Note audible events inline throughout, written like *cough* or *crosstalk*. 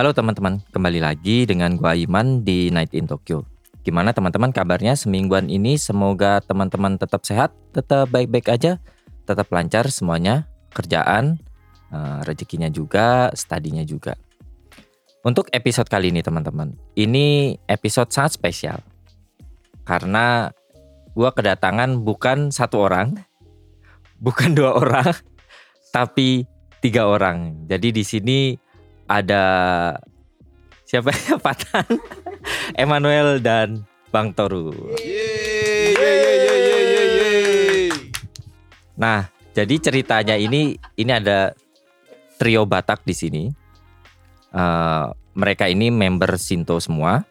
Halo teman-teman, kembali lagi dengan gua Iman di Night in Tokyo. Gimana teman-teman kabarnya semingguan ini? Semoga teman-teman tetap sehat, tetap baik-baik aja, tetap lancar semuanya, kerjaan, eh, rezekinya juga, studinya juga. Untuk episode kali ini teman-teman, ini episode sangat spesial. Karena gua kedatangan bukan satu orang, *laughs* bukan dua orang, tapi tiga orang. Jadi di sini ada siapa *laughs* ya Patan, Emmanuel dan Bang Toru. Yeay, yeay, yeay, yeay, yeay, yeay. Nah, jadi ceritanya ini ini ada trio Batak di sini. Eh, mereka ini member Sinto semua.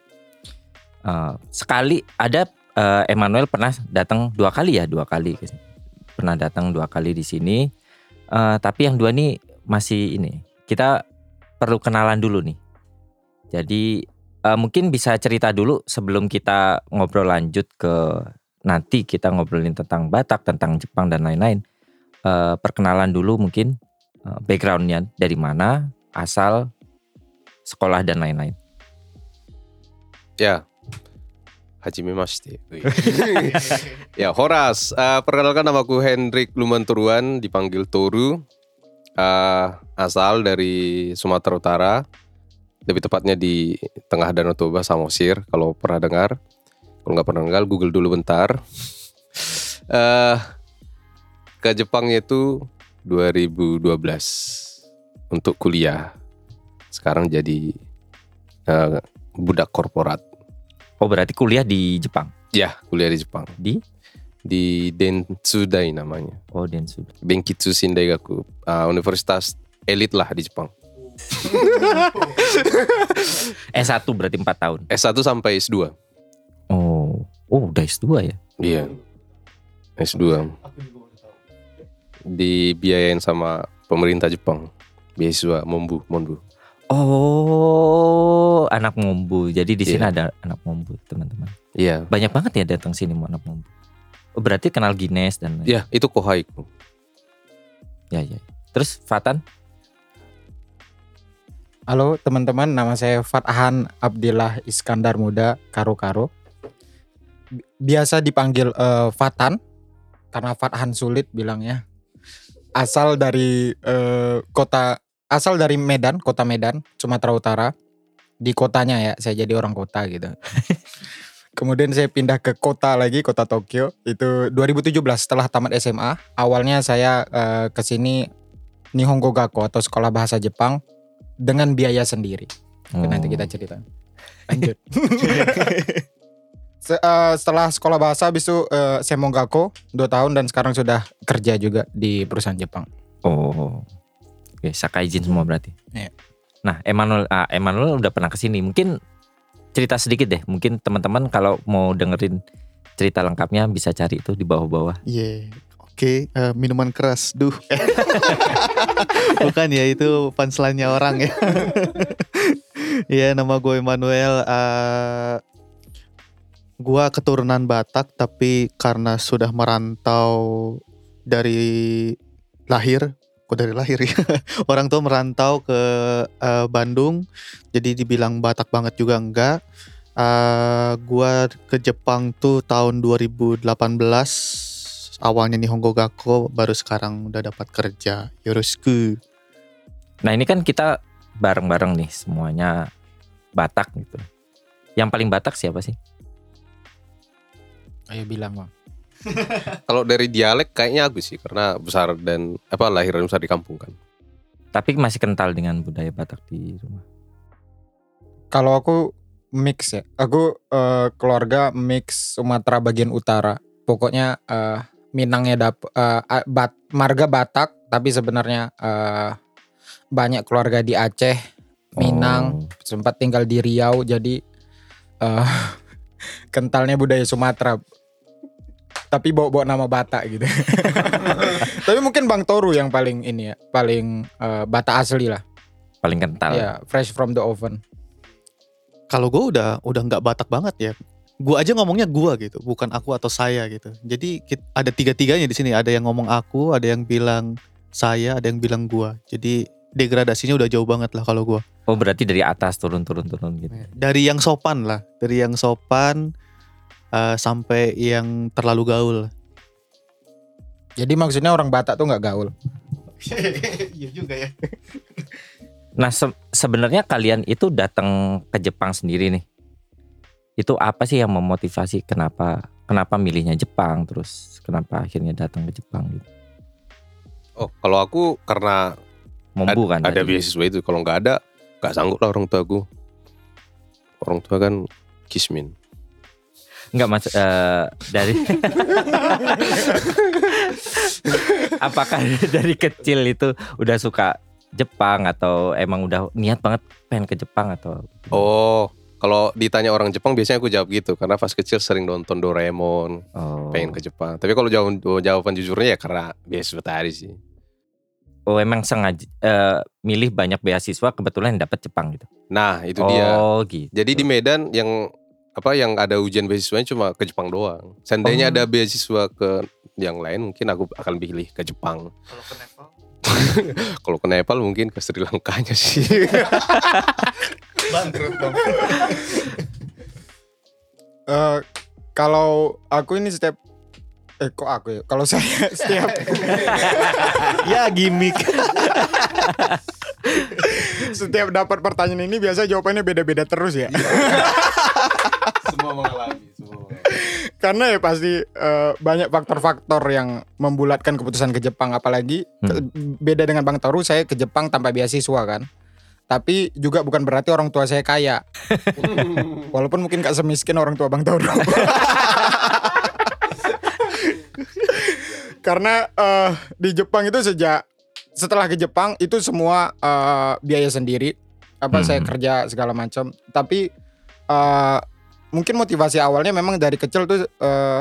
Eh, sekali ada eh, Emmanuel pernah datang dua kali ya, dua kali pernah datang dua kali di sini. Eh, tapi yang dua nih masih ini kita perlu kenalan dulu nih. Jadi eh, mungkin bisa cerita dulu sebelum kita ngobrol lanjut ke nanti kita ngobrolin tentang Batak, tentang Jepang dan lain-lain. Eh, perkenalan dulu mungkin eh, backgroundnya dari mana, asal, sekolah dan lain-lain. Ya, Hajimemashite. Wih. *laughs* ya, Horas. Eh, perkenalkan namaku Hendrik Lumanturuan, dipanggil Toru. Eh, asal dari Sumatera Utara. Lebih tepatnya di tengah Danau Toba, Samosir. Kalau pernah dengar. Kalau nggak pernah dengar, Google dulu bentar. *laughs* Eh, ke Jepang itu 2012 untuk kuliah. Sekarang jadi eh, budak korporat. Oh berarti kuliah di Jepang? Ya, kuliah di Jepang. Di? Di Densudai namanya. Oh Densu. Benkitsu Shindaigaku. Ah, universitas elit lah di Jepang. *laughs* S1 berarti 4 tahun. S1 sampai S2. Oh, oh udah S2 ya? Iya. S2. Dibiayain sama pemerintah Jepang. Beasiswa Mombu, Monbu. Oh, anak Mombu. Jadi di sini Iya. ada anak Mombu, teman-teman. Iya. Banyak banget ya datang sini mau anak Mombu. Oh, berarti kenal Guinness dan. Iya, itu Kohaiku. Ya, ya. Terus Fatan? Halo teman-teman, nama saya Fathan Abdillah Iskandar Muda Karo Karo. Bi- Biasa dipanggil eh, Fatan karena Fathan sulit bilangnya. Asal dari eh, kota asal dari Medan, kota Medan, Sumatera Utara. Di kotanya ya, saya jadi orang kota gitu. *laughs* Kemudian saya pindah ke kota lagi, kota Tokyo. Itu 2017 setelah tamat SMA. Awalnya saya eh, ke sini Nihongo Gakko atau sekolah bahasa Jepang dengan biaya sendiri. Oke, Nanti Oh. kita cerita. Lanjut. *laughs* Se- eh, setelah sekolah bahasa habis itu eh, Semongako 2 tahun dan sekarang sudah kerja juga di perusahaan Jepang. Oh. Oke, Sakaijin semua berarti. Iya. Nah, Emmanuel ah, Emmanuel udah pernah ke sini. Mungkin cerita sedikit deh. Mungkin teman-teman kalau mau dengerin cerita lengkapnya bisa cari itu di bawah-bawah. Iya, oke eh, minuman keras, duh. *laughs* Bukan ya itu punchline-nya orang ya. *laughs* Iya nama gue Emmanuel. eh gua keturunan Batak tapi karena sudah merantau dari lahir, kok dari lahir ya. *laughs* Orang tua merantau ke eh, Bandung, jadi dibilang Batak banget juga enggak. Eh gua ke Jepang tuh tahun 2018 awalnya Nihongo Gakko baru sekarang udah dapat kerja Yoroshiku Nah, ini kan kita bareng-bareng nih semuanya Batak gitu. Yang paling Batak siapa sih? Ayo bilang bang. *laughs* Kalau dari dialek kayaknya aku sih karena besar dan apa lahir dan besar di kampung kan. Tapi masih kental dengan budaya Batak di rumah. Kalau aku mix ya. Aku eh, keluarga mix Sumatera bagian utara. Pokoknya eh, Minangnya dap a- bat- marga Batak tapi sebenarnya eh, banyak keluarga di Aceh, Minang, Oh. sempat tinggal di Riau jadi eh *laughs* kentalnya budaya Sumatera. Tapi bawa-bawa nama Batak gitu. *laughs* Tapi mungkin Bang Toru yang paling ini ya, paling eh, Batak asli lah. paling kental. Ya, fresh from the oven. Kalau gue udah udah nggak Batak banget ya. Gue aja ngomongnya gua gitu, bukan aku atau saya gitu. Jadi ada tiga-tiganya di sini. Ada yang ngomong aku, ada yang bilang saya, ada yang bilang gua. Jadi degradasinya udah jauh banget lah kalau gua. Oh berarti dari atas turun turun turun gitu. Dari yang sopan lah, dari yang sopan eh, sampai yang terlalu gaul. Jadi maksudnya orang Batak tuh nggak gaul. *laughs* Iya juga ya. Nah se- sebenarnya kalian itu datang ke Jepang sendiri nih. Itu apa sih yang memotivasi kenapa kenapa milihnya Jepang terus kenapa akhirnya datang ke Jepang gitu? Oh, kalau aku karena Mombu kan ada tadi. beasiswa itu. Kalau nggak ada, nggak sanggup lah orang tua aku. Orang tua kan kismin. Enggak mas eh, dari Apakah dari kecil itu udah suka Jepang atau emang udah niat banget pengen ke Jepang atau Oh, kalau ditanya orang Jepang biasanya aku jawab gitu karena pas kecil sering nonton Doraemon, oh. pengen ke Jepang. Tapi kalau jawaban jawaban jujurnya ya karena beasiswa tadi sih. Oh emang sengaja eh, milih banyak beasiswa kebetulan dapat Jepang gitu. Nah, itu dia. Oh gitu. Jadi di Medan yang apa yang ada ujian beasiswanya cuma ke Jepang doang. Seandainya Oh. ada beasiswa ke yang lain mungkin aku akan pilih ke Jepang. Kalau ke Nepal *laughs* Kalau ke Nepal mungkin ke Sri Lankanya sih. *laughs* bangkrut dong. *laughs* Eh, kalau aku ini setiap eh kok aku ya? Kalau saya setiap ya gimmick. setiap dapat pertanyaan ini biasa jawabannya beda-beda terus ya. Semua mengalami, semua. Karena ya pasti eh, banyak faktor-faktor yang membulatkan keputusan ke Jepang apalagi ke- beda dengan Bang Toru saya ke Jepang tanpa beasiswa kan. Tapi juga bukan berarti orang tua saya kaya. *laughs* Walaupun mungkin gak semiskin orang tua Bang Toru. *laughs* Karena eh, di Jepang itu sejak setelah ke Jepang itu semua eh, biaya sendiri. Apa Hmm. saya kerja segala macam. Tapi eh, mungkin motivasi awalnya memang dari kecil tuh eh,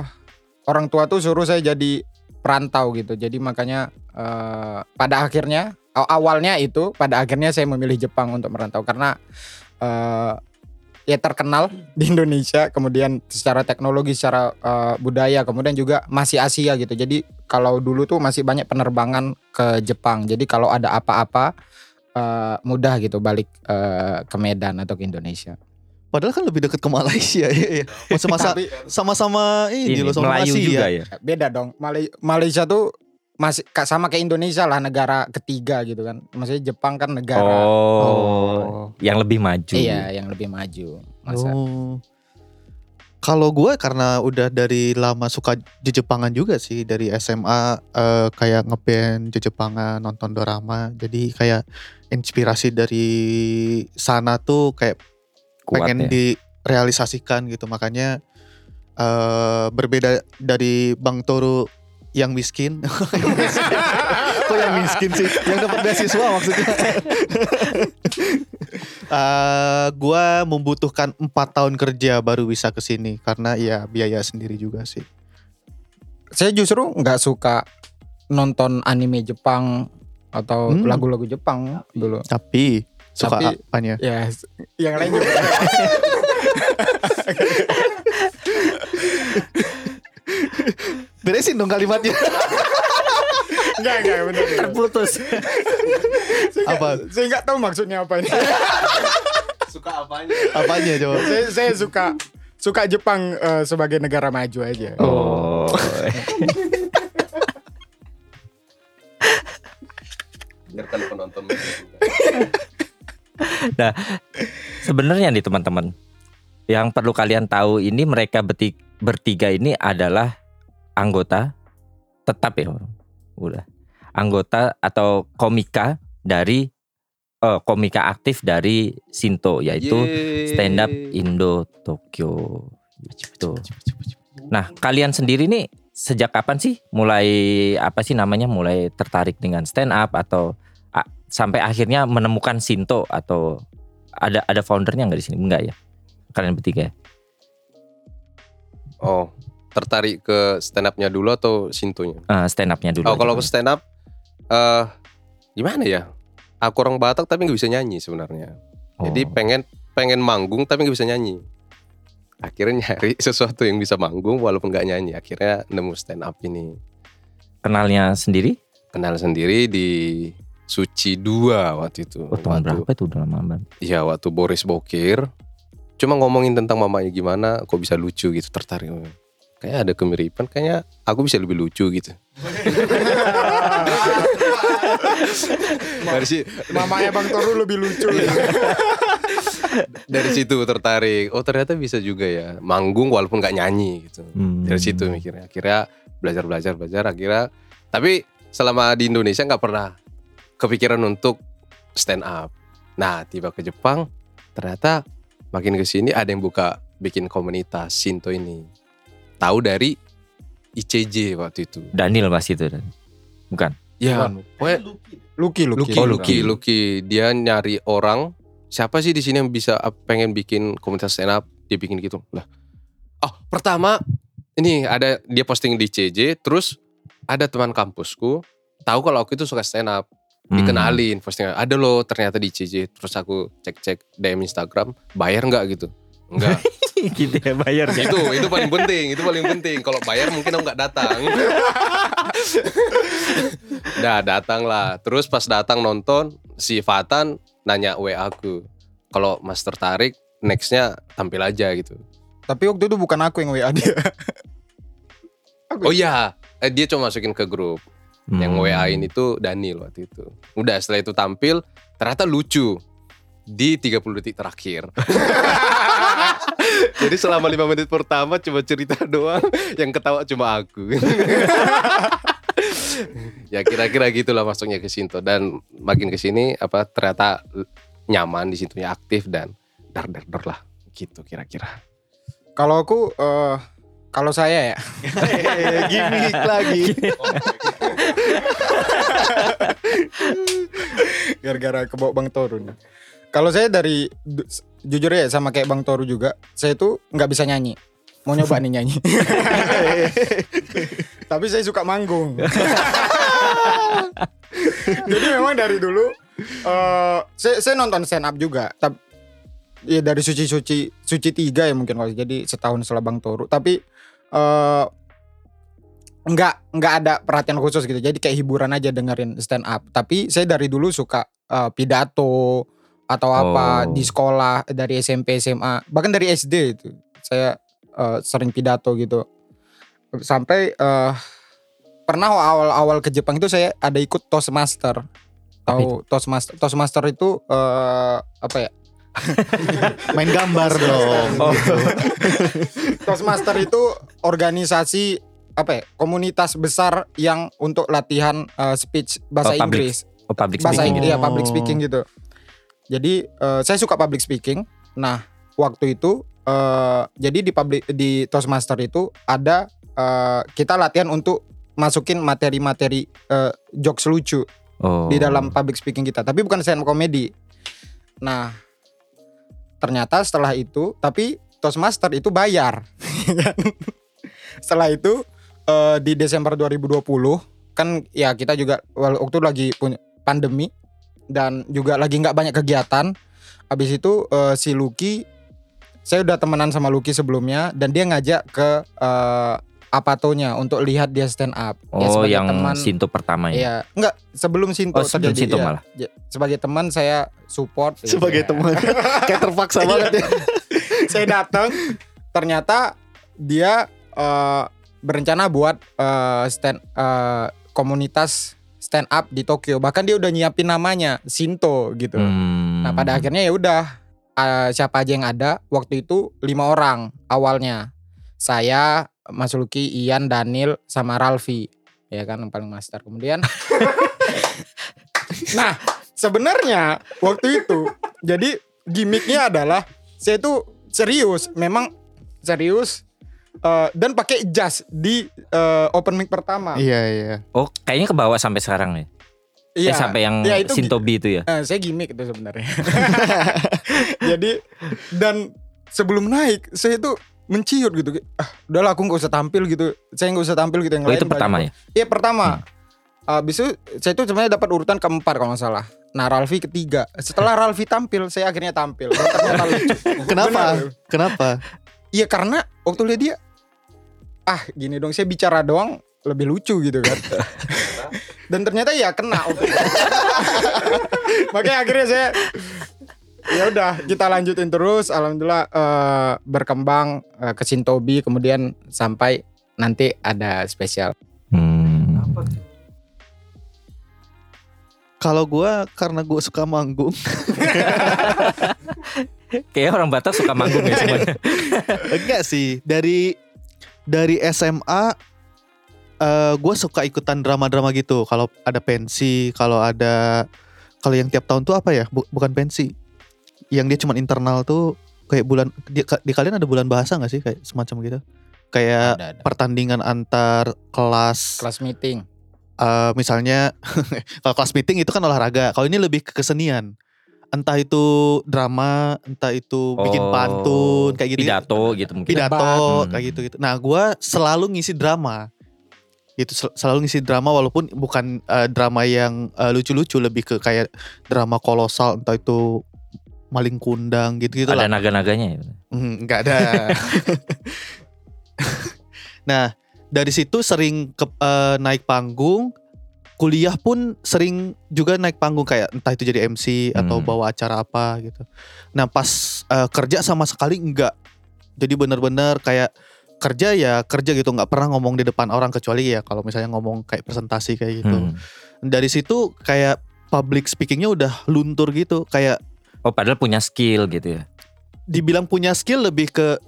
orang tua tuh suruh saya jadi perantau gitu. Jadi makanya eh, pada akhirnya aw- awalnya itu pada akhirnya saya memilih Jepang untuk merantau karena eh, ya terkenal *laughs* di Indonesia, kemudian secara teknologi, secara eh, budaya, kemudian juga masih Asia gitu. Jadi kalau dulu tuh masih banyak penerbangan ke Jepang. Jadi kalau ada apa-apa eh, mudah gitu balik eh, ke Medan atau ke Indonesia. Padahal kan lebih dekat ke Malaysia *laughs* ya. Masa-masa Tapi sama-sama ini, Ini loh sama Melayu Asia. juga ya. beda dong. Malay- Malaysia tuh masih sama kayak Indonesia lah negara ketiga gitu kan. Maksudnya Jepang kan negara Oh, yang lebih maju. iya yang lebih maju. Masa Oh. Kalau gue karena udah dari lama suka Jepangan juga sih dari SMA eh, kayak ngeband Jepangan nonton dorama jadi kayak inspirasi dari sana tuh kayak Kuat pengen ya. direalisasikan gitu makanya eh berbeda dari Bang Toru yang miskin. *laughs* Kok yang miskin sih? Yang dapat beasiswa maksudnya. *laughs* Eh, gua membutuhkan empat tahun kerja baru bisa ke sini karena ya biaya sendiri juga sih. saya justru nggak suka nonton anime Jepang atau Hmm. lagu-lagu Jepang dulu. Tapi suka Tapi- apanya? Ya, yang lain juga. *laughs* Beresin dong kalimatnya. Enggak, enggak, bener. Terputus. Saya Apa? Saya nggak tahu maksudnya apa ini. *laughs* Suka apanya? apanya coba? saya, saya suka suka Jepang eh, sebagai negara maju aja. Oh. Biarkan penonton juga. *laughs* Sebenarnya nih teman-teman, yang perlu kalian tahu ini mereka berti- bertiga ini adalah anggota tetap ya, udah anggota atau komika dari eh, komika aktif dari Sinto yaitu Yeay. Stand Up Indo Tokyo. Gitu. Nah, kalian sendiri nih sejak kapan sih mulai apa sih namanya mulai tertarik dengan stand up atau sampai akhirnya menemukan Sinto atau ada ada foundernya nggak di sini? Enggak ya? Kalian bertiga? Oh, tertarik ke stand up-nya dulu atau Sintonya? Eh, stand up-nya dulu. Oh, kalau aku boleh. stand up eh gimana ya? Aku orang Batak tapi nggak bisa nyanyi sebenarnya. Jadi Oh. pengen pengen manggung tapi nggak bisa nyanyi. Akhirnya nyari *laughs* sesuatu yang bisa manggung walaupun nggak nyanyi. Akhirnya nemu stand up ini. kenalnya sendiri? Kenal sendiri di Suci 2 waktu itu. Oh, tahun Waktu- berapa itu? Udah lama banget. Iya waktu Boris Bokir. Cuma ngomongin tentang mamanya gimana Kok bisa lucu gitu tertarik. Kayaknya ada kemiripan Kayaknya aku bisa lebih lucu gitu. Dari, si- Mamanya Bang Toru lebih lucu. *laughs* dari situ tertarik. Oh ternyata bisa juga ya. Manggung walaupun gak nyanyi gitu. Hmm. Dari situ mikirnya. Akhirnya belajar belajar belajar. Akhirnya Tapi selama di Indonesia nggak pernah Kepikiran untuk stand up Nah tiba ke Jepang Ternyata makin ke sini ada yang buka bikin komunitas Shinto ini. Tahu dari ICJ waktu itu. Daniel pasti itu. Dan. Bukan. Ya, pokoknya Lucky, Lucky. Lucky, Oh, Lucky, Lucky. Dia nyari orang. Siapa sih di sini yang bisa uh, pengen bikin komunitas stand up? Dia bikin gitu. Lah. Oh, pertama ini ada dia posting di ICJ, terus ada teman kampusku tahu kalau aku itu suka stand up. Hmm. dikenalin postingan ada loh ternyata di CJ terus aku cek-cek DM Instagram bayar nggak? gitu. Enggak *laughs* gitu ya bayar itu itu paling penting itu paling penting. Kalau bayar mungkin aku nggak datang. *laughs* Nah datang lah. Terus pas datang nonton si Fatan nanya WA aku kalau Mas tertarik nextnya tampil aja gitu. Tapi waktu itu bukan aku yang WA dia. oh iya eh, dia cuma masukin ke grup Hmm. WA ini tuh Daniel waktu itu. Udah setelah itu tampil ternyata lucu. Di 30 detik terakhir. *laughs* Jadi selama 5 menit pertama cuma cerita *laughs* doang yang ketawa cuma aku. *laughs* Ya kira-kira gitulah masuknya ke Sinto dan makin ke sini apa ternyata nyaman di situ ya aktif dan dar dar dar lah. Gitu kira-kira. Kalau aku eh kalau saya ya *laughs* Gimik lagi. gara-gara kebawa Bang Toru nih. Kalau saya dari jujur ya sama kayak Bang Toru juga, saya tuh nggak bisa nyanyi. Mau nyoba nih nyanyi. *laughs* Tapi saya suka manggung. *laughs* Jadi memang dari dulu eh saya, saya nonton stand up juga. Tapi ya dari suci suci suci tiga ya mungkin kalau jadi setahun setelah Bang Toru. Tapi eh nggak nggak ada perhatian khusus gitu. Jadi kayak hiburan aja dengerin stand up. Tapi saya dari dulu suka eh, pidato atau apa Oh. di sekolah dari SMP SMA bahkan dari SD itu saya eh, sering pidato gitu. Sampai eh, pernah awal-awal ke Jepang itu saya ada ikut Toastmaster. Tahu Toastmaster Toastmaster itu eh, apa ya Main gambar dong. Oh. *laughs* Toastmaster itu organisasi apa ya komunitas besar yang untuk latihan eh, speech bahasa Oh, public Inggris Oh, public bahasa speaking Inggris gitu. ya public speaking gitu jadi eh, saya suka public speaking nah waktu itu eh, jadi di public di Toastmaster itu ada eh, kita latihan untuk masukin materi-materi eh, jokes lucu Oh. di dalam public speaking kita tapi bukan stand up comedy nah ternyata setelah itu tapi Toastmaster itu bayar. *laughs* Setelah itu eh, di Desember 2020 kan ya kita juga waktu lagi punya pandemi dan juga lagi nggak banyak kegiatan. Habis itu eh, si Lucky saya udah temenan sama Lucky sebelumnya dan dia ngajak ke eh, Apatonya untuk lihat dia stand up Ya, Oh, sebagai yang teman- Sinto pertama ya. Iya, enggak sebelum Sinto Oh, sebelum terjadi, Sinto iya. malah. Ya, sebagai teman saya support *laughs* Sebagai Iya. teman. *laughs* Kayak terpaksa banget ya. *laughs* saya datang ternyata dia eh, berencana buat eh, stand eh, komunitas stand up di Tokyo bahkan dia udah nyiapin namanya Sinto gitu Hmm. nah pada akhirnya ya udah eh, siapa aja yang ada waktu itu lima orang awalnya saya Mas Luki Ian Daniel sama Ralfi ya kan yang paling master kemudian *laughs* nah sebenarnya waktu itu jadi gimmicknya adalah saya itu serius memang serius eh, dan pakai jas di eh, open mic pertama Iya iya. Oh, kayaknya ke bawah sampai sekarang nih. Eh, sampai yang Iya, itu Sintobi itu ya. Eh, saya gimmick itu sebenarnya. *laughs* Jadi dan sebelum naik saya itu menciut gitu. Ah, udahlah aku nggak usah tampil gitu. Saya nggak usah tampil gitu yang Oh lain. itu pertama ya. Iya pertama. Habis itu saya itu sebenarnya dapat urutan keempat kalau nggak salah. Nah Ralfi ketiga. Setelah Ralfi tampil, saya akhirnya tampil. Dan ternyata lucu. *laughs* Kenapa? Bener. Kenapa? Iya karena waktu lihat dia, ah gini dong saya bicara doang lebih lucu gitu kan. *laughs* Dan ternyata ya kena. *laughs* Makanya akhirnya saya ya udah kita lanjutin terus. Alhamdulillah eh, berkembang eh, ke Sintobi kemudian sampai nanti ada spesial. Hmm. Kalau gua karena gua suka manggung, *laughs* Kayaknya orang Batak suka manggung ya semuanya. *laughs* enggak sih dari dari SMA eh gue suka ikutan drama-drama gitu. Kalau ada pensi, kalau ada kalau yang tiap tahun tuh apa ya? Bu- bukan pensi. Yang dia cuma internal tuh kayak bulan di, di kalian ada bulan bahasa nggak sih kayak semacam gitu? Kayak Ada, ada. pertandingan antar kelas Kelas meeting. eh, misalnya *laughs* kalau kelas meeting itu kan olahraga. Kalau ini lebih ke kesenian. Entah itu drama, entah itu bikin Oh, pantun kayak gitu. Pidato gitu mungkin. Pidato Hmm. kayak gitu gitu. Nah, gua selalu ngisi drama. Gitu sel- selalu ngisi drama walaupun bukan eh, drama yang eh, lucu-lucu lebih ke kayak drama kolosal entah itu maling kundang gitu-gitu Ada lah. naga-naganya ya. Hmm, nggak ada. *laughs* nah, dari situ sering ke, eh, naik panggung, kuliah pun sering juga naik panggung kayak entah itu jadi MC atau Hmm. bawa acara apa gitu. Nah, pas eh, kerja sama sekali enggak. Jadi benar-benar kayak kerja ya kerja gitu nggak pernah ngomong di depan orang kecuali ya kalau misalnya ngomong kayak presentasi kayak gitu. Hmm. Dari situ kayak public speakingnya udah luntur gitu kayak Oh padahal punya skill gitu ya. dibilang punya skill lebih ke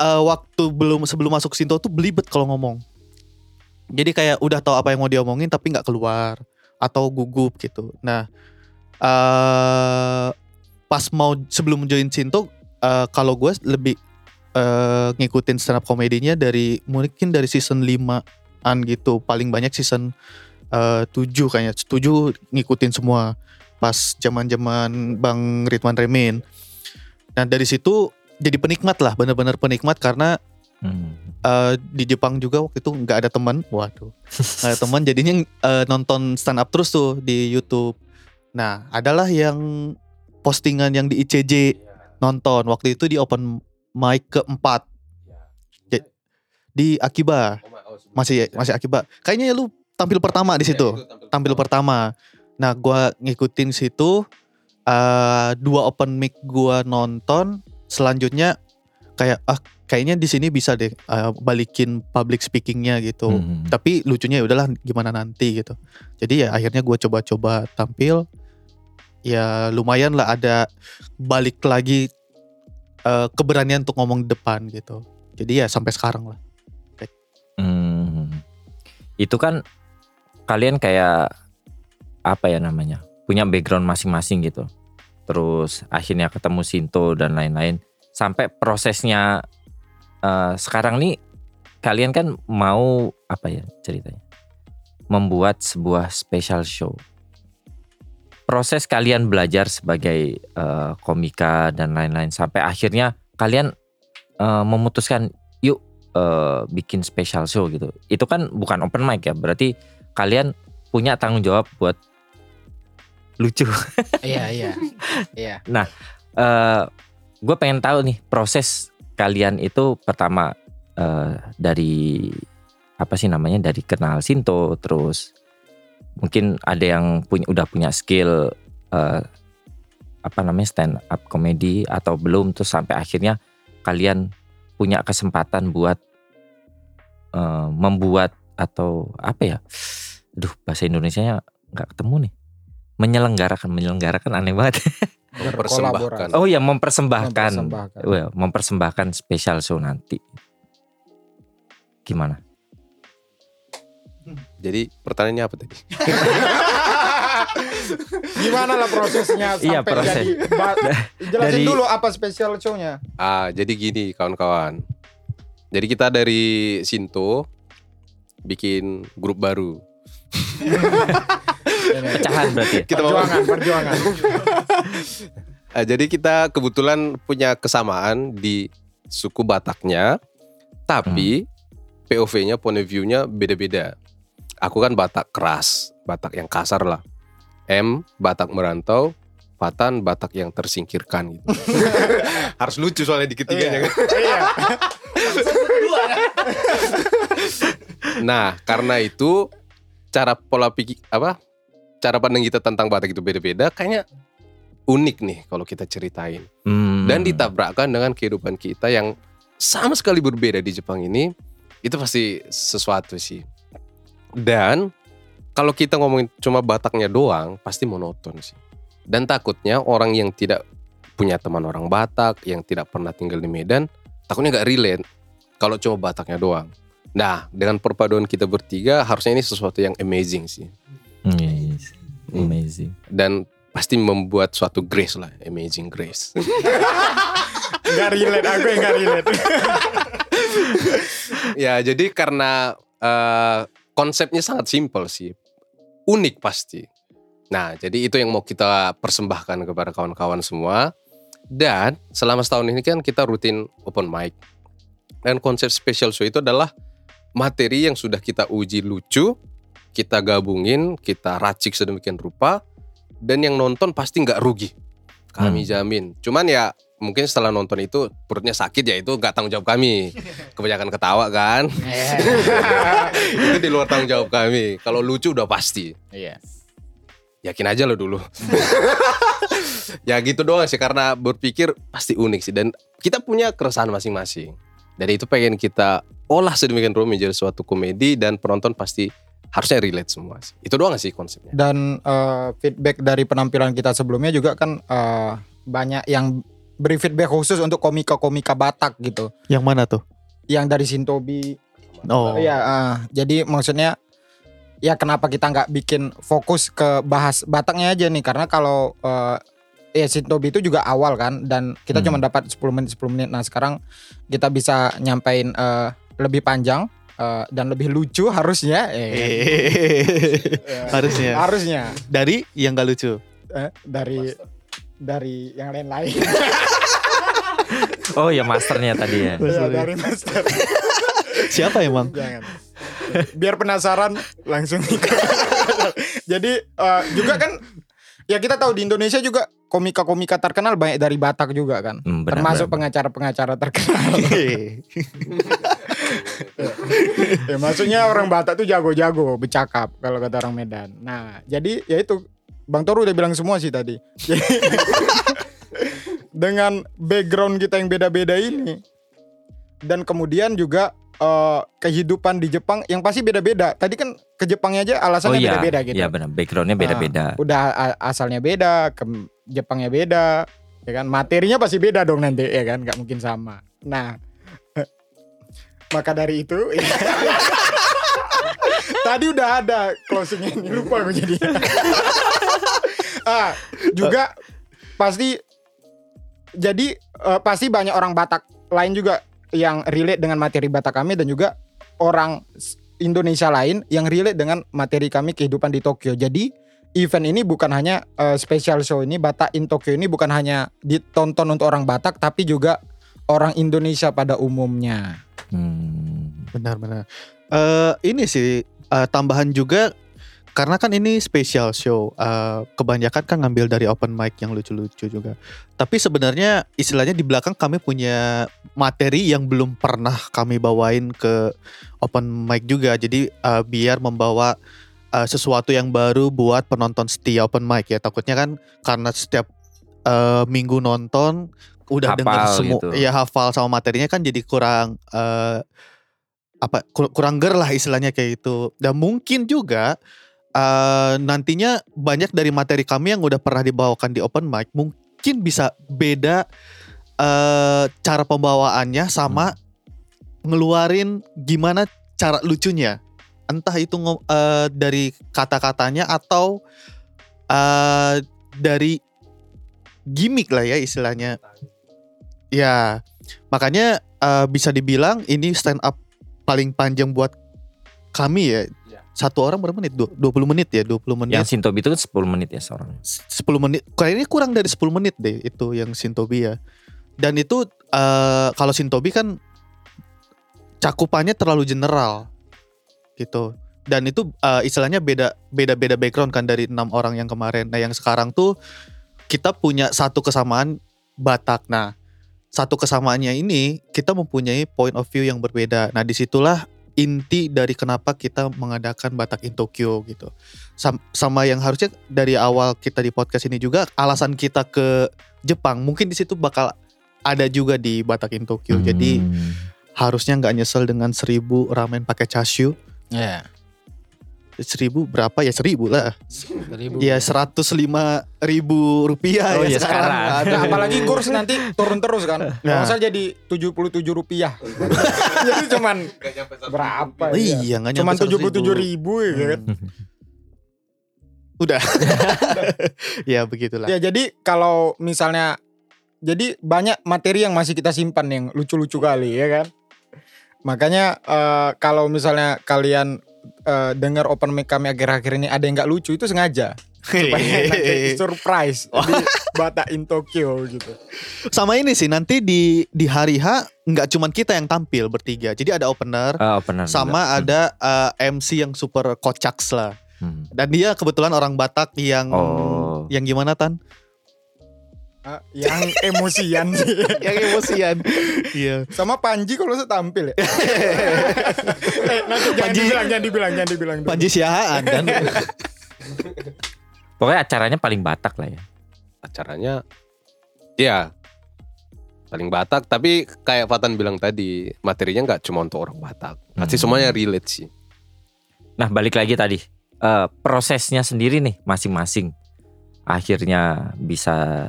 eh, waktu belum sebelum masuk Sinto tuh belibet kalau ngomong. Jadi kayak udah tahu apa yang mau diomongin tapi nggak keluar atau gugup gitu. Nah, eh pas mau sebelum join Sinto eh, kalau gue lebih eh, ngikutin stand up komedinya dari mungkin dari season 5-an gitu. Paling banyak season eh, 7 kayaknya. 7 ngikutin semua pas zaman-zaman Bang Ridwan Remin. Nah dari situ jadi penikmat lah, bener-bener penikmat karena Hmm. eh, di Jepang juga waktu itu nggak ada teman, waduh, nggak ada teman, jadinya eh, nonton stand up terus tuh di YouTube. Nah adalah yang postingan yang di ICJ nonton waktu itu di open mic keempat di Akiba masih masih Akiba. Kayaknya ya lu tampil pertama di situ tampil pertama. Nah, gua ngikutin situ eh dua open mic gua nonton, selanjutnya kayak ah kayaknya di sini bisa deh eh, balikin public speakingnya gitu. Hmm. Tapi lucunya ya udahlah gimana nanti gitu. Jadi ya akhirnya gua coba-coba tampil. Ya lumayan lah ada balik lagi eh, keberanian untuk ngomong di depan gitu. Jadi ya sampai sekarang lah. Hmm. Itu kan kalian kayak apa ya namanya? Punya background masing-masing gitu. Terus akhirnya ketemu Sinto dan lain-lain. Sampai prosesnya eh, sekarang nih kalian kan mau apa ya ceritanya? Membuat sebuah special show. Proses kalian belajar sebagai eh, komika dan lain-lain sampai akhirnya kalian eh, memutuskan yuk eh, bikin special show gitu. Itu kan bukan open mic ya, berarti kalian punya tanggung jawab buat lucu. Iya iya. *laughs* Iya. gue pengen tahu nih proses kalian itu pertama eh, dari apa sih namanya dari kenal Sinto, terus mungkin ada yang punya udah punya skill eh, apa namanya stand up comedy atau belum, terus sampai akhirnya kalian punya kesempatan buat eh, membuat atau apa ya? Duh bahasa Indonesianya nggak ketemu nih. Menyelenggarakan, menyelenggarakan aneh banget. *laughs* mempersembahkan Oh ya mempersembahkan, Mempersembahkan. Well, mempersembahkan special show nanti. Gimana? jadi pertanyaannya apa tadi *laughs* Gimana lah prosesnya sampai Iya, proses. jadi *laughs* jelasin Dari- dulu apa spesial show-nya. Ah, jadi gini kawan-kawan. Jadi kita dari Sinto bikin grup baru. Pecahan berarti. ya? Kita mau perjuangan, perjuangan. Ah, *laughs* jadi kita kebetulan punya kesamaan di suku Bataknya, tapi POV-nya, point of view-nya beda-beda. Aku kan Batak keras, Batak yang kasar lah. M Batak merantau, Fatan Batak yang tersingkirkan gitu. *laughs* Harus lucu soalnya di ketiganya kan. Iya. Nah, karena itu cara pola pikir apa? Cara pandang kita tentang Batak itu beda-beda, kayaknya unik nih kalau kita ceritain. Hmm. dan ditabrakkan dengan kehidupan kita yang sama sekali berbeda di Jepang ini itu pasti sesuatu sih dan kalau kita ngomongin cuma Bataknya doang pasti monoton sih dan takutnya orang yang tidak punya teman orang Batak yang tidak pernah tinggal di Medan takutnya nggak relate kalau cuma Bataknya doang nah dengan perpaduan kita bertiga harusnya ini sesuatu yang amazing sih Hmm, yes. Amazing. dan pasti membuat suatu grace lah amazing grace. *laughs* Gak relate, aku yang gak relate. *laughs* ya jadi karena eh, konsepnya sangat simpel sih. Unik pasti. Nah jadi itu yang mau kita persembahkan kepada kawan-kawan semua. Dan selama setahun ini kan kita rutin open mic. Dan konsep special show itu adalah materi yang sudah kita uji lucu kita gabungin kita racik sedemikian rupa dan yang nonton pasti nggak rugi. Kami jamin. Cuman ya mungkin setelah nonton itu perutnya sakit ya itu nggak tanggung jawab kami. *laughs* Kebanyakan ketawa kan? *laughs* Itu di luar tanggung jawab kami. Kalau lucu udah pasti. Iya. yakin aja lo dulu. *laughs* Ya gitu doang sih karena berpikir pasti unik sih. Dan kita punya keresahan masing-masing. Dari itu pengen kita olah sedemikian rupa menjadi suatu komedi dan penonton pasti harusnya relate semua sih itu doang sih konsepnya Dan eh, feedback dari penampilan kita sebelumnya juga kan eh, banyak yang beri feedback khusus untuk komika-komika Batak gitu. Yang mana tuh? Yang dari Sintobi. Oh. Iya, eh, jadi maksudnya ya kenapa kita nggak bikin fokus ke bahas Bataknya aja nih karena kalau eh, ya Sintobi itu juga awal kan dan kita Hmm. cuma dapat 10 menit 10 menit. Nah, sekarang kita bisa nyampein eh, lebih panjang eh, dan lebih lucu harusnya. Eh, eh, Harusnya. harusnya Dari yang gak lucu. eh, dari dari yang lain-lain. Oh ya masternya tadi ya. Ya, dari master. Siapa emang? Jangan. Biar penasaran langsung. Jadi eh, juga kan ya kita tahu di Indonesia juga komika-komika terkenal banyak dari Batak juga kan. Hmm, benar, Termasuk pengacara-pengacara terkenal. *laughs* ya, maksudnya orang Batak tuh jago-jago bercakap kalau kata orang Medan. Nah, jadi ya itu Bang Toru udah bilang semua sih tadi. *laughs* Dengan background kita yang beda-beda ini dan kemudian juga eh, kehidupan di Jepang yang pasti beda-beda. Tadi kan ke Jepangnya aja Oh alasannya iya, beda-beda gitu. iya benar. Backgroundnya beda-beda. Ah, udah asalnya beda, ke Jepangnya beda, ya kan? Materinya pasti beda dong nanti, ya kan? Gak mungkin sama. Nah, maka dari itu, *laughs* tadi udah ada closingnya ini lupa gue jadi. *laughs* ah, juga pasti, jadi eh, pasti banyak orang Batak lain juga yang relate dengan materi Batak kami dan juga orang Indonesia lain yang relate dengan materi kami kehidupan di Tokyo. Jadi event ini bukan hanya eh, special show ini Batak in Tokyo ini bukan hanya ditonton untuk orang Batak tapi juga orang Indonesia pada umumnya. Hmm. Benar-benar. Eh ini sih eh, tambahan juga karena kan ini special show. eh, kebanyakan kan ngambil dari open mic yang lucu-lucu juga. Tapi sebenarnya istilahnya di belakang kami punya materi yang belum pernah kami bawain ke open mic juga. Jadi eh, biar membawa eh, sesuatu yang baru buat penonton setia open mic ya. Takutnya kan karena setiap eh, minggu nonton udah dengar semua gitu. ya hafal sama materinya kan jadi kurang eh, apa kur- kurang ger lah istilahnya kayak gitu. Dan mungkin juga eh, nantinya banyak dari materi kami yang udah pernah dibawakan di open mic mungkin bisa beda eh, cara pembawaannya sama ngeluarin gimana cara lucunya. Entah itu eh, dari kata-katanya atau eh, dari gimmick lah ya istilahnya. Ya, makanya eh, bisa dibilang ini stand up paling panjang buat kami ya. satu orang berapa menit? Du- 20 menit ya, 20 menit. Yang Sintobi itu kan 10 menit ya seorang. 10 menit. Kayaknya kurang dari 10 menit deh itu yang Sintobi ya. Dan itu eh, kalau Sintobi kan cakupannya terlalu general gitu. Dan itu eh, istilahnya beda beda beda background kan dari enam orang yang kemarin. Nah, yang sekarang tuh kita punya satu kesamaan Batak. Nah, satu kesamaannya ini kita mempunyai point of view yang berbeda. Nah, di situlah inti dari kenapa kita mengadakan Batak in Tokyo gitu. Sam- sama yang harusnya dari awal kita di podcast ini juga alasan kita ke Jepang mungkin di situ bakal ada juga di Batak in Tokyo. Jadi Hmm. harusnya nggak nyesel dengan seribu ramen pakai chashu. Ya. Seribu berapa ya seribu lah. Seribu. Ya seratus lima ribu rupiah Oh, ya iya, sekarang. Aduh. Nah, apalagi kurs nanti turun terus kan. Nah. Masa jadi 77 rupiah. *laughs* jadi cuman berapa ya? iya nggak Cuman nyampe 100.000. 77 ribu ya kan. Udah. *laughs* ya begitulah. Ya jadi kalau misalnya jadi banyak materi yang masih kita simpan yang lucu-lucu kali ya kan. Makanya eh, kalau misalnya kalian eh, dengar open mic kami akhir-akhir ini ada yang nggak lucu itu sengaja supaya nanti surprise di Bata in Tokyo gitu. Sama ini sih nanti di di hari H nggak cuman kita yang tampil bertiga. Jadi ada opener Ah, opener sama juga. ada eh, MC yang super kocaks lah. Hmm. Dan dia kebetulan orang Batak yang Oh. yang gimana tan? Ah, yang emosian sih. *laughs* yang emosian. Iya. Sama Panji kalau saya tampil ya. *laughs* eh, nanti jangan Panji- dibilang, jangan dibilang, jangan dibilang. Panji Siahaan kan. *laughs* Pokoknya acaranya paling Batak lah ya. acaranya ya paling Batak tapi kayak Fatan bilang tadi materinya nggak cuma untuk orang Batak pasti Hmm. semuanya relate sih Nah balik lagi tadi Eh, prosesnya sendiri nih masing-masing akhirnya bisa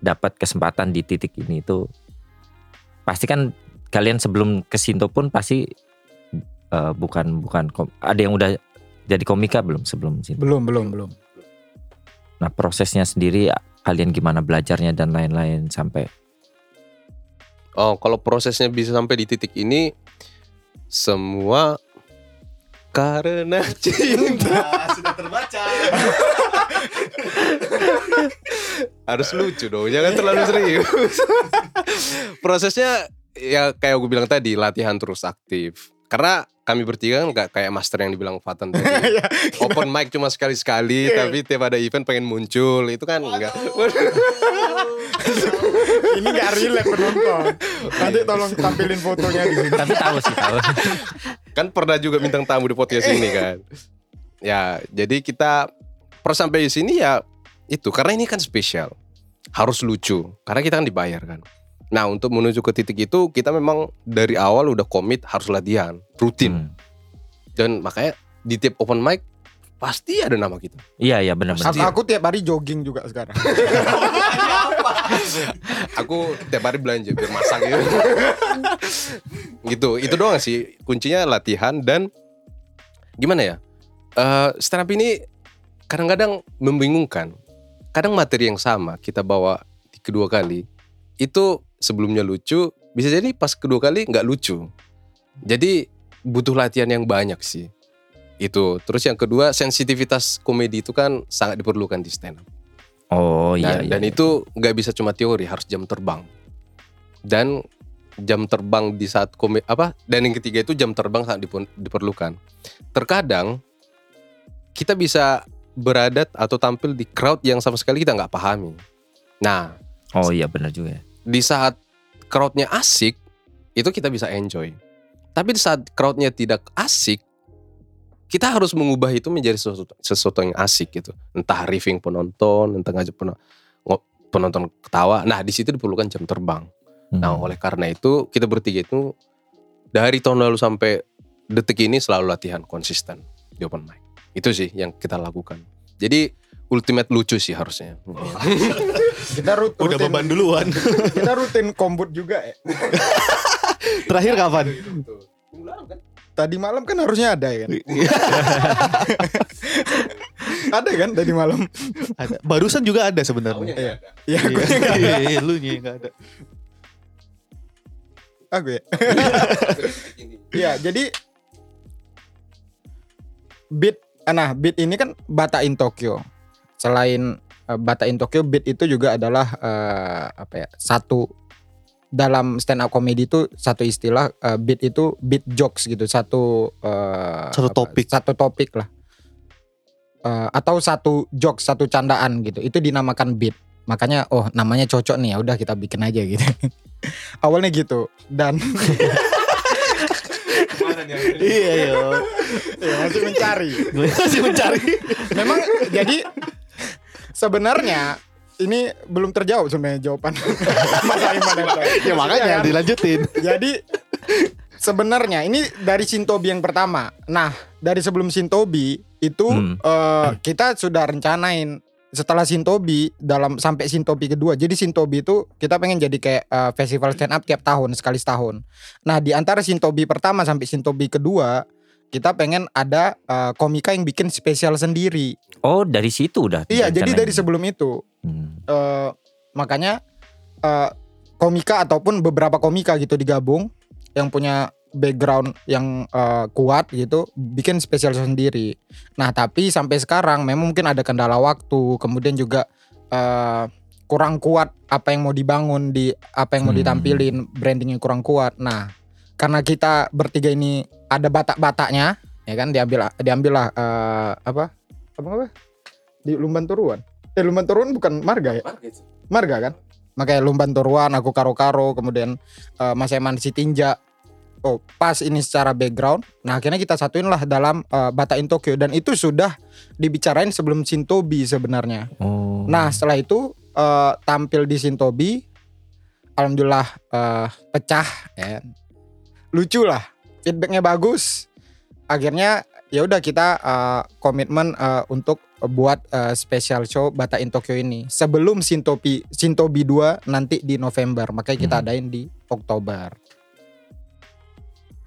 dapat kesempatan di titik ini itu pasti kan kalian sebelum ke Sinto pun pasti eh, bukan bukan ada yang udah jadi komika belum sebelum Sinto. Belum, belum, belum. Nah prosesnya sendiri kalian gimana belajarnya dan lain-lain sampai oh kalau prosesnya bisa sampai di titik ini semua karena cinta *laughs* sudah terbaca. harus lucu dong jangan terlalu serius *laughs* prosesnya ya kayak gue bilang tadi latihan terus aktif karena kami bertiga kan nggak kayak master yang dibilang Fatan tadi *laughs* Iya, open mic cuma sekali-sekali tapi tiap ada event pengen muncul itu kan enggak Ini gak relate penonton. Nanti tolong tampilin fotonya di sini. tapi tahu sih tahu. Kan pernah juga bintang tamu di podcast ini kan. Ya jadi kita per sampai di sini ya itu karena ini kan spesial. Harus lucu karena kita kan dibayar kan. Nah untuk menuju ke titik itu kita memang dari awal udah komit harus latihan rutin. Hmm. dan makanya di tiap open mic pasti ada nama kita. Iya iya benar-benar. Aku, aku tiap hari jogging juga sekarang. *laughs* aku tiap hari belanja biar masak gitu. *laughs* Gitu itu doang sih kuncinya latihan dan gimana ya? Eh stand up ini kadang-kadang membingungkan. Kadang materi yang sama kita bawa di kedua kali itu sebelumnya lucu bisa jadi pas kedua kali nggak lucu. Jadi butuh latihan yang banyak sih itu terus yang kedua sensitivitas komedi itu kan sangat diperlukan di stand up Oh iya dan, iya. dan iya. itu nggak bisa cuma teori, harus jam terbang. Dan jam terbang di saat komedi apa? Dan yang ketiga itu jam terbang sangat diperlukan. Terkadang kita bisa berada atau tampil di crowd yang sama sekali kita nggak pahami. Nah, Oh iya benar juga. ya. di saat crowdnya asik, itu kita bisa enjoy. Tapi di saat crowdnya tidak asik, kita harus mengubah itu menjadi sesuatu, sesuatu yang asik gitu. Entah riffing penonton, entah ngajak penonton ketawa. Nah, di situ diperlukan jam terbang. Nah, Hmm. oleh karena itu kita bertiga itu dari tahun lalu sampai detik ini selalu latihan konsisten di open mic. Itu sih yang kita lakukan. Jadi ultimate lucu sih harusnya. *laughs* Kita rut, Udah rutin, beban duluan. *laughs* kita rutin kombut juga ya. *laughs* Terakhir kapan? Tadi malam kan harusnya ada ya kan? *laughs* ada kan tadi malam? Ada. Barusan juga ada sebenarnya. Iya. Ya aku Iya, nggak ada. iya, lu nya nggak ada. Aku ya. *laughs* Iya, jadi Beat nah Beat ini kan Bata in Tokyo. Selain eh, Bata in Tokyo, Beat itu juga adalah eh, apa ya? Satu dalam stand up comedy itu satu istilah eh, beat itu beat jokes gitu, satu eh, Satu apa, topik. Satu topik lah. Eh, atau satu jokes, satu candaan gitu. Itu dinamakan beat. Makanya oh namanya cocok nih ya udah kita bikin aja gitu. *laughs* Awalnya gitu dan iya yo. ya, masih mencari. Masih mencari. Memang jadi sebenarnya ini belum terjawab sebenarnya jawaban *laughs* Mas Aiman yang *laughs* ya makanya kan? dilanjutin. *laughs* Jadi sebenarnya ini dari Sintobi yang pertama. Nah, dari sebelum Sintobi itu Hmm. eh, kita sudah rencanain setelah Sintobi dalam sampai Sintobi kedua. Jadi Sintobi itu kita pengen jadi kayak eh, festival stand up tiap tahun sekali setahun. Nah, di antara Sintobi pertama sampai Sintobi kedua kita pengen ada eh, komika yang bikin spesial sendiri. Oh dari situ udah. Iya, jadi dari sebelum itu Hmm. eh, makanya eh, komika ataupun beberapa komika gitu digabung yang punya background yang eh, kuat gitu bikin spesial sendiri. Nah tapi sampai sekarang memang mungkin ada kendala waktu, kemudian juga eh, kurang kuat apa yang mau dibangun di apa yang mau Hmm. ditampilin brandingnya kurang kuat. Nah karena kita bertiga ini ada batak-bataknya, ya kan diambil diambil lah eh, apa apa apa di Lumban Turuan. Eh Lumban Turuan bukan marga ya? Marga kan? Makanya Lumban Turuan, aku karo-karo, kemudian eh, Mas Eman si Tinja. Oh, pas ini secara background. Nah, akhirnya kita satuin lah dalam eh, Bata in Tokyo dan itu sudah dibicarain sebelum Shintobi sebenarnya. Oh. Nah, setelah itu eh, tampil di Shintobi alhamdulillah eh, pecah ya. Lucu lah. Feedbacknya bagus. Akhirnya ya udah kita eh, komitmen eh, untuk buat eh, special show Bata in Tokyo ini sebelum Shintobi Shintobi 2 nanti di November. Makanya kita Hmm. adain di Oktober.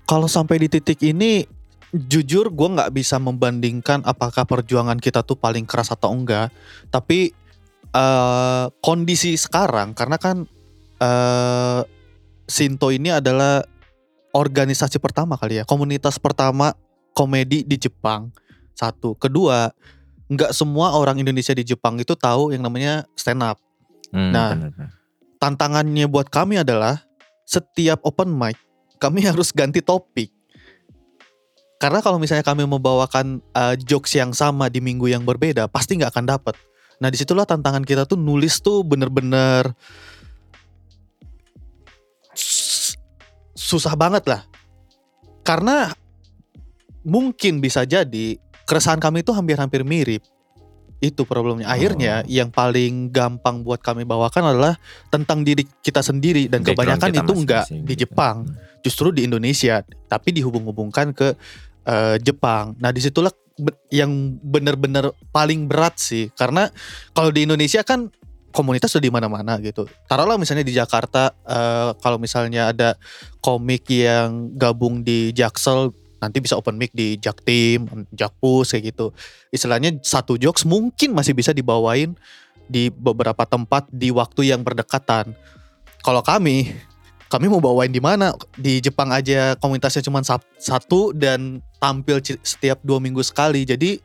Kalau sampai di titik ini jujur gue nggak bisa membandingkan apakah perjuangan kita tuh paling keras atau enggak. Tapi eh, kondisi sekarang karena kan eh Sinto ini adalah organisasi pertama kali ya, komunitas pertama komedi di Jepang. Satu, kedua, nggak semua orang Indonesia di Jepang itu tahu yang namanya stand up. Hmm, Nah, benar-benar. tantangannya buat kami adalah setiap open mic kami *laughs* harus ganti topik. Karena kalau misalnya kami membawakan uh, jokes yang sama di minggu yang berbeda, pasti nggak akan dapat. Nah di situlah tantangan kita tuh nulis tuh bener-bener susah banget lah. Karena mungkin bisa jadi keresahan kami itu hampir-hampir mirip. Itu problemnya. Akhirnya yang paling gampang buat kami bawakan adalah tentang diri kita sendiri dan Background kebanyakan itu enggak masing-masing di gitu. Jepang, justru di Indonesia, tapi dihubung-hubungkan ke eh, Jepang. Nah di situlah yang benar-benar paling berat sih, karena kalau di Indonesia kan komunitas sudah di mana-mana gitu. Taruhlah misalnya di Jakarta, eh, kalau misalnya ada komik yang gabung di Jaksel, nanti bisa open mic di Jaktim, Jakpus kayak gitu. Istilahnya satu jokes mungkin masih bisa dibawain di beberapa tempat di waktu yang berdekatan. Kalau kami, kami mau bawain di mana? Di Jepang aja komunitasnya cuma sat- satu dan tampil setiap dua minggu sekali. Jadi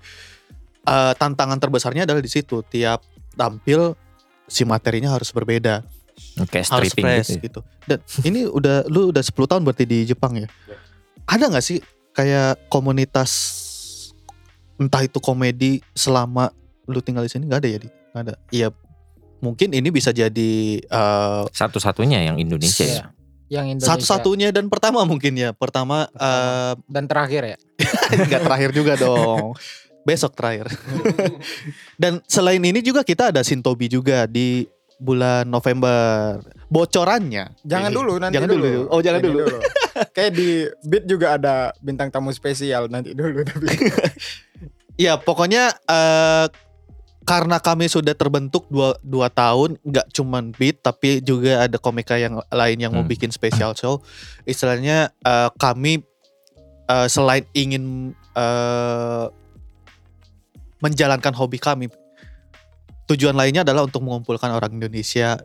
eh, tantangan terbesarnya adalah di situ. Tiap tampil si materinya harus berbeda, Kayak harus stripping fresh gitu. gitu. Dan *laughs* ini udah lu udah 10 tahun berarti di Jepang ya. Ada nggak sih kayak komunitas entah itu komedi selama lu tinggal di sini nggak ada ya di? Nggak ada. Iya. Mungkin ini bisa jadi eh, Satu-satunya yang Indonesia ya. Iya. Yang Indonesia satu-satunya dan pertama mungkin ya. Pertama eh, dan terakhir ya. *laughs* nggak terakhir juga dong. *laughs* Besok terakhir. *laughs* dan selain ini juga kita ada Sintobi juga di bulan November. Bocorannya. Jangan dulu nanti Jangan dulu. dulu. Oh, jangan Ini dulu. *laughs* Kayak di Beat juga ada bintang tamu spesial nanti dulu tapi. *laughs* Ya pokoknya eh, karena kami sudah terbentuk dua, dua tahun, nggak cuman beat tapi juga ada komika yang lain yang mau Hmm. bikin special show. Istilahnya eh, kami eh, selain ingin eh, menjalankan hobi kami, tujuan lainnya adalah untuk mengumpulkan orang Indonesia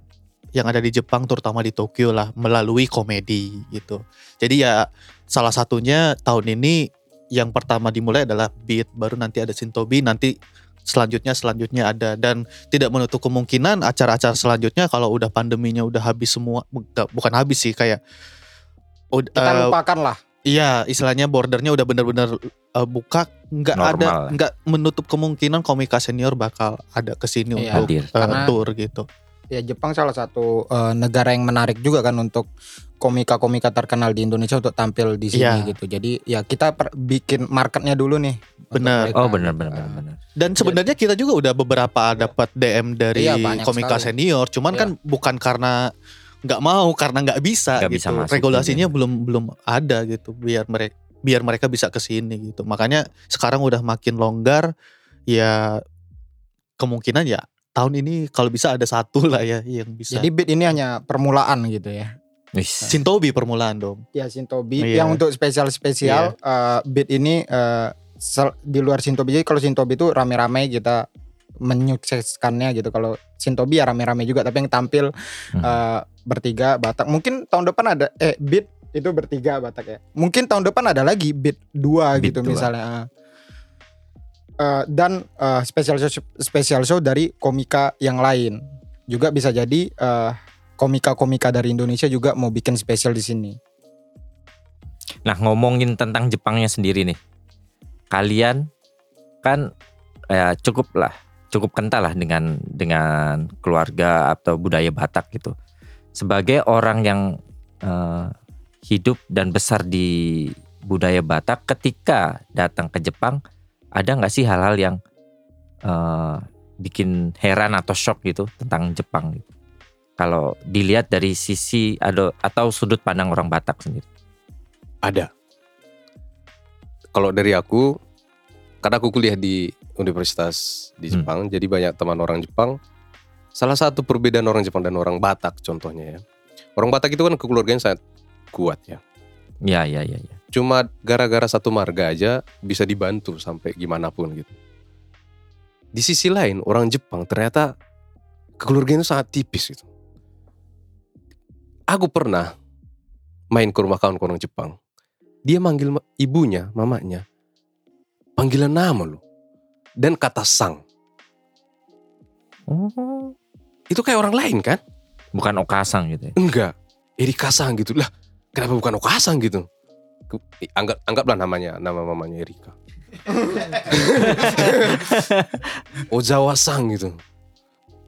yang ada di Jepang, terutama di Tokyo lah, melalui komedi gitu. Jadi ya salah satunya tahun ini yang pertama dimulai adalah beat, baru nanti ada Sintobi, nanti selanjutnya selanjutnya ada dan tidak menutup kemungkinan acara-acara selanjutnya kalau udah pandeminya udah habis semua bukan- habis sih kayak Kita eh, lupakan lah. Iya, istilahnya bordernya udah bener-bener uh, buka, nggak ada, nggak menutup kemungkinan komika senior bakal ada ke sini Iya. untuk Hadir. uh, Karena- tour gitu. Ya Jepang salah satu eh, negara yang menarik juga kan untuk komika-komika terkenal di Indonesia untuk tampil di sini Iya. gitu. Jadi ya kita per- bikin marketnya dulu nih. Benar. Oh benar benar Eh, benar. benar. Dan sebenarnya kita juga udah beberapa dapat DM dari Iya, komika sekali. senior, cuman Iya. kan bukan karena nggak mau, karena nggak bisa Nggak gitu. bisa masuk Regulasinya juga. belum belum ada gitu, biar mereka biar mereka bisa ke sini gitu. Makanya sekarang udah makin longgar, ya kemungkinan ya tahun ini kalau bisa ada satu *laughs* lah ya yang bisa. Jadi beat ini hanya permulaan gitu ya. Sintobi permulaan dong. Ya Sintobi Iya. yang untuk spesial-spesial eh, beat ini eh, sel- di luar Sintobi. Jadi kalau Sintobi itu rame-rame kita menyukseskannya gitu. Kalau Sintobi ya rame-rame juga tapi yang tampil Hmm. eh, bertiga Batak. Mungkin tahun depan ada eh beat itu bertiga Batak ya. Mungkin tahun depan ada lagi beat dua Beat gitu dua. misalnya. Eh, dan eh, special show special show dari komika yang lain. Juga bisa jadi eh, komika-komika dari Indonesia juga mau bikin spesial di sini. Nah ngomongin tentang Jepangnya sendiri nih, kalian kan ya cukup lah, cukup kental lah dengan dengan keluarga atau budaya Batak gitu. Sebagai orang yang eh, hidup dan besar di budaya Batak, ketika datang ke Jepang, ada nggak sih hal-hal yang eh, bikin heran atau shock gitu tentang Jepang? Gitu? Kalau dilihat dari sisi ada atau sudut pandang orang Batak sendiri. Ada. Kalau dari aku, karena aku kuliah di universitas di Hmm. Jepang, jadi banyak teman orang Jepang. Salah satu perbedaan orang Jepang dan orang Batak contohnya ya. Orang Batak itu kan kekeluargaan sangat kuat ya. Ya ya ya ya. Cuma gara-gara satu marga aja bisa dibantu sampai gimana pun gitu. Di sisi lain orang Jepang ternyata kekeluargaan itu sangat tipis gitu. Aku pernah main ke rumah kawan orang Jepang. Dia manggil ma- ibunya, mamanya, panggilan nama loh. Dan kata sang. Oh, Itu kayak orang lain kan? bukan okasang gitu ya. Enggak. Erika sang gitu. Lah, kenapa bukan Okasang gitu? Anggap anggaplah namanya, nama mamanya Erika. *laughs* Ozawa sang gitu.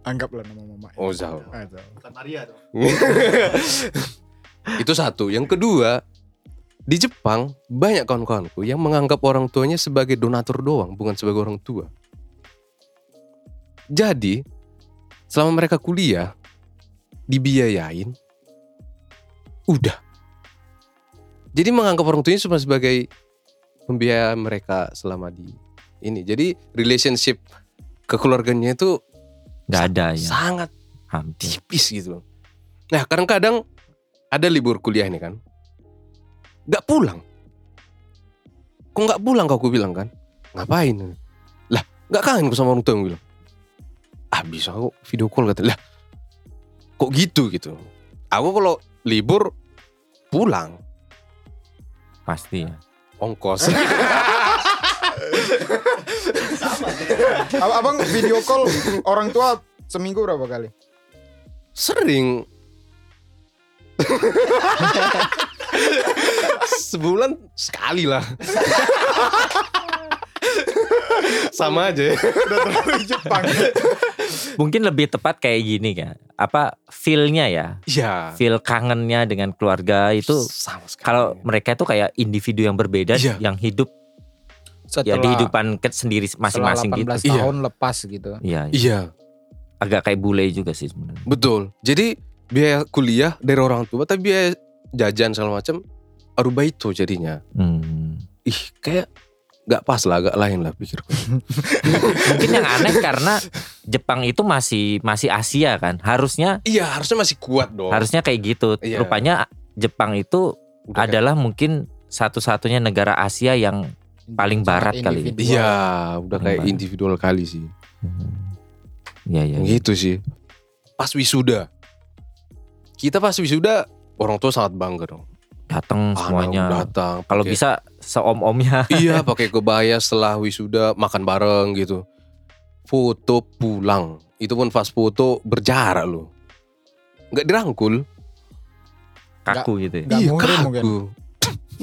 Anggaplah nama mama. Ozawa. Bukan Maria dong. *laughs* Itu satu. Yang kedua, di Jepang banyak kawan-kawanku yang menganggap orang tuanya sebagai donatur doang, bukan sebagai orang tua. Jadi, selama mereka kuliah, dibiayain, udah. Jadi menganggap orang tuanya cuma sebagai pembiaya mereka selama di ini. Jadi relationship kekeluarganya itu Nggak ada ya. sangat Hampir. tipis gitu. Nah kadang-kadang ada libur kuliah ini kan, nggak pulang. Kok nggak pulang kau aku bilang kan? Ngapain? Lah nggak kangen sama orang tua yang bilang. Ah bisa aku video call kata. Lah kok gitu gitu. Aku kalau libur pulang Pasti ya. ongkos. *laughs* Ab- Abang video call orang tua seminggu berapa kali? Sering. *laughs* *laughs* Sebulan sekali lah. *laughs* Sama aja ya. Udah terlalu Jepang. Mungkin lebih tepat kayak gini kan. Apa feel-nya ya? Iya. Feel kangennya dengan keluarga itu sama sekali. kalau mereka itu kayak individu yang berbeda Iya. yang hidup ya Setelah, di hidupan ke sendiri masing-masing setelah gitu. 18 Iya. tahun lepas gitu. Iya, iya. Iya, agak kayak bule juga sih sebenarnya. betul. Jadi biaya kuliah dari orang tua, tapi biaya jajan segala macam aruba itu jadinya. Hmm. Ih, kayak nggak pas lah, agak lain lah pikirku. *laughs* Mungkin yang aneh karena Jepang itu masih masih Asia kan. Harusnya iya, harusnya masih kuat dong. harusnya kayak gitu. Iya. Rupanya Jepang itu Udah kayak- adalah mungkin satu-satunya negara Asia yang Paling barat kali. Iya, udah kayak Gimana? individual kali sih. Hmm. Iya iya. Gitu sih. Pas wisuda. Kita pas wisuda orang tua sangat bangga dong. datang Anak semuanya. datang. Kalau bisa seom-omnya. *laughs* Iya *laughs* pakai kebaya setelah wisuda makan bareng gitu. Foto pulang. Itu pun pas foto berjarak loh. Nggak dirangkul. kaku gitu ya. Iya, kaku. mungkin.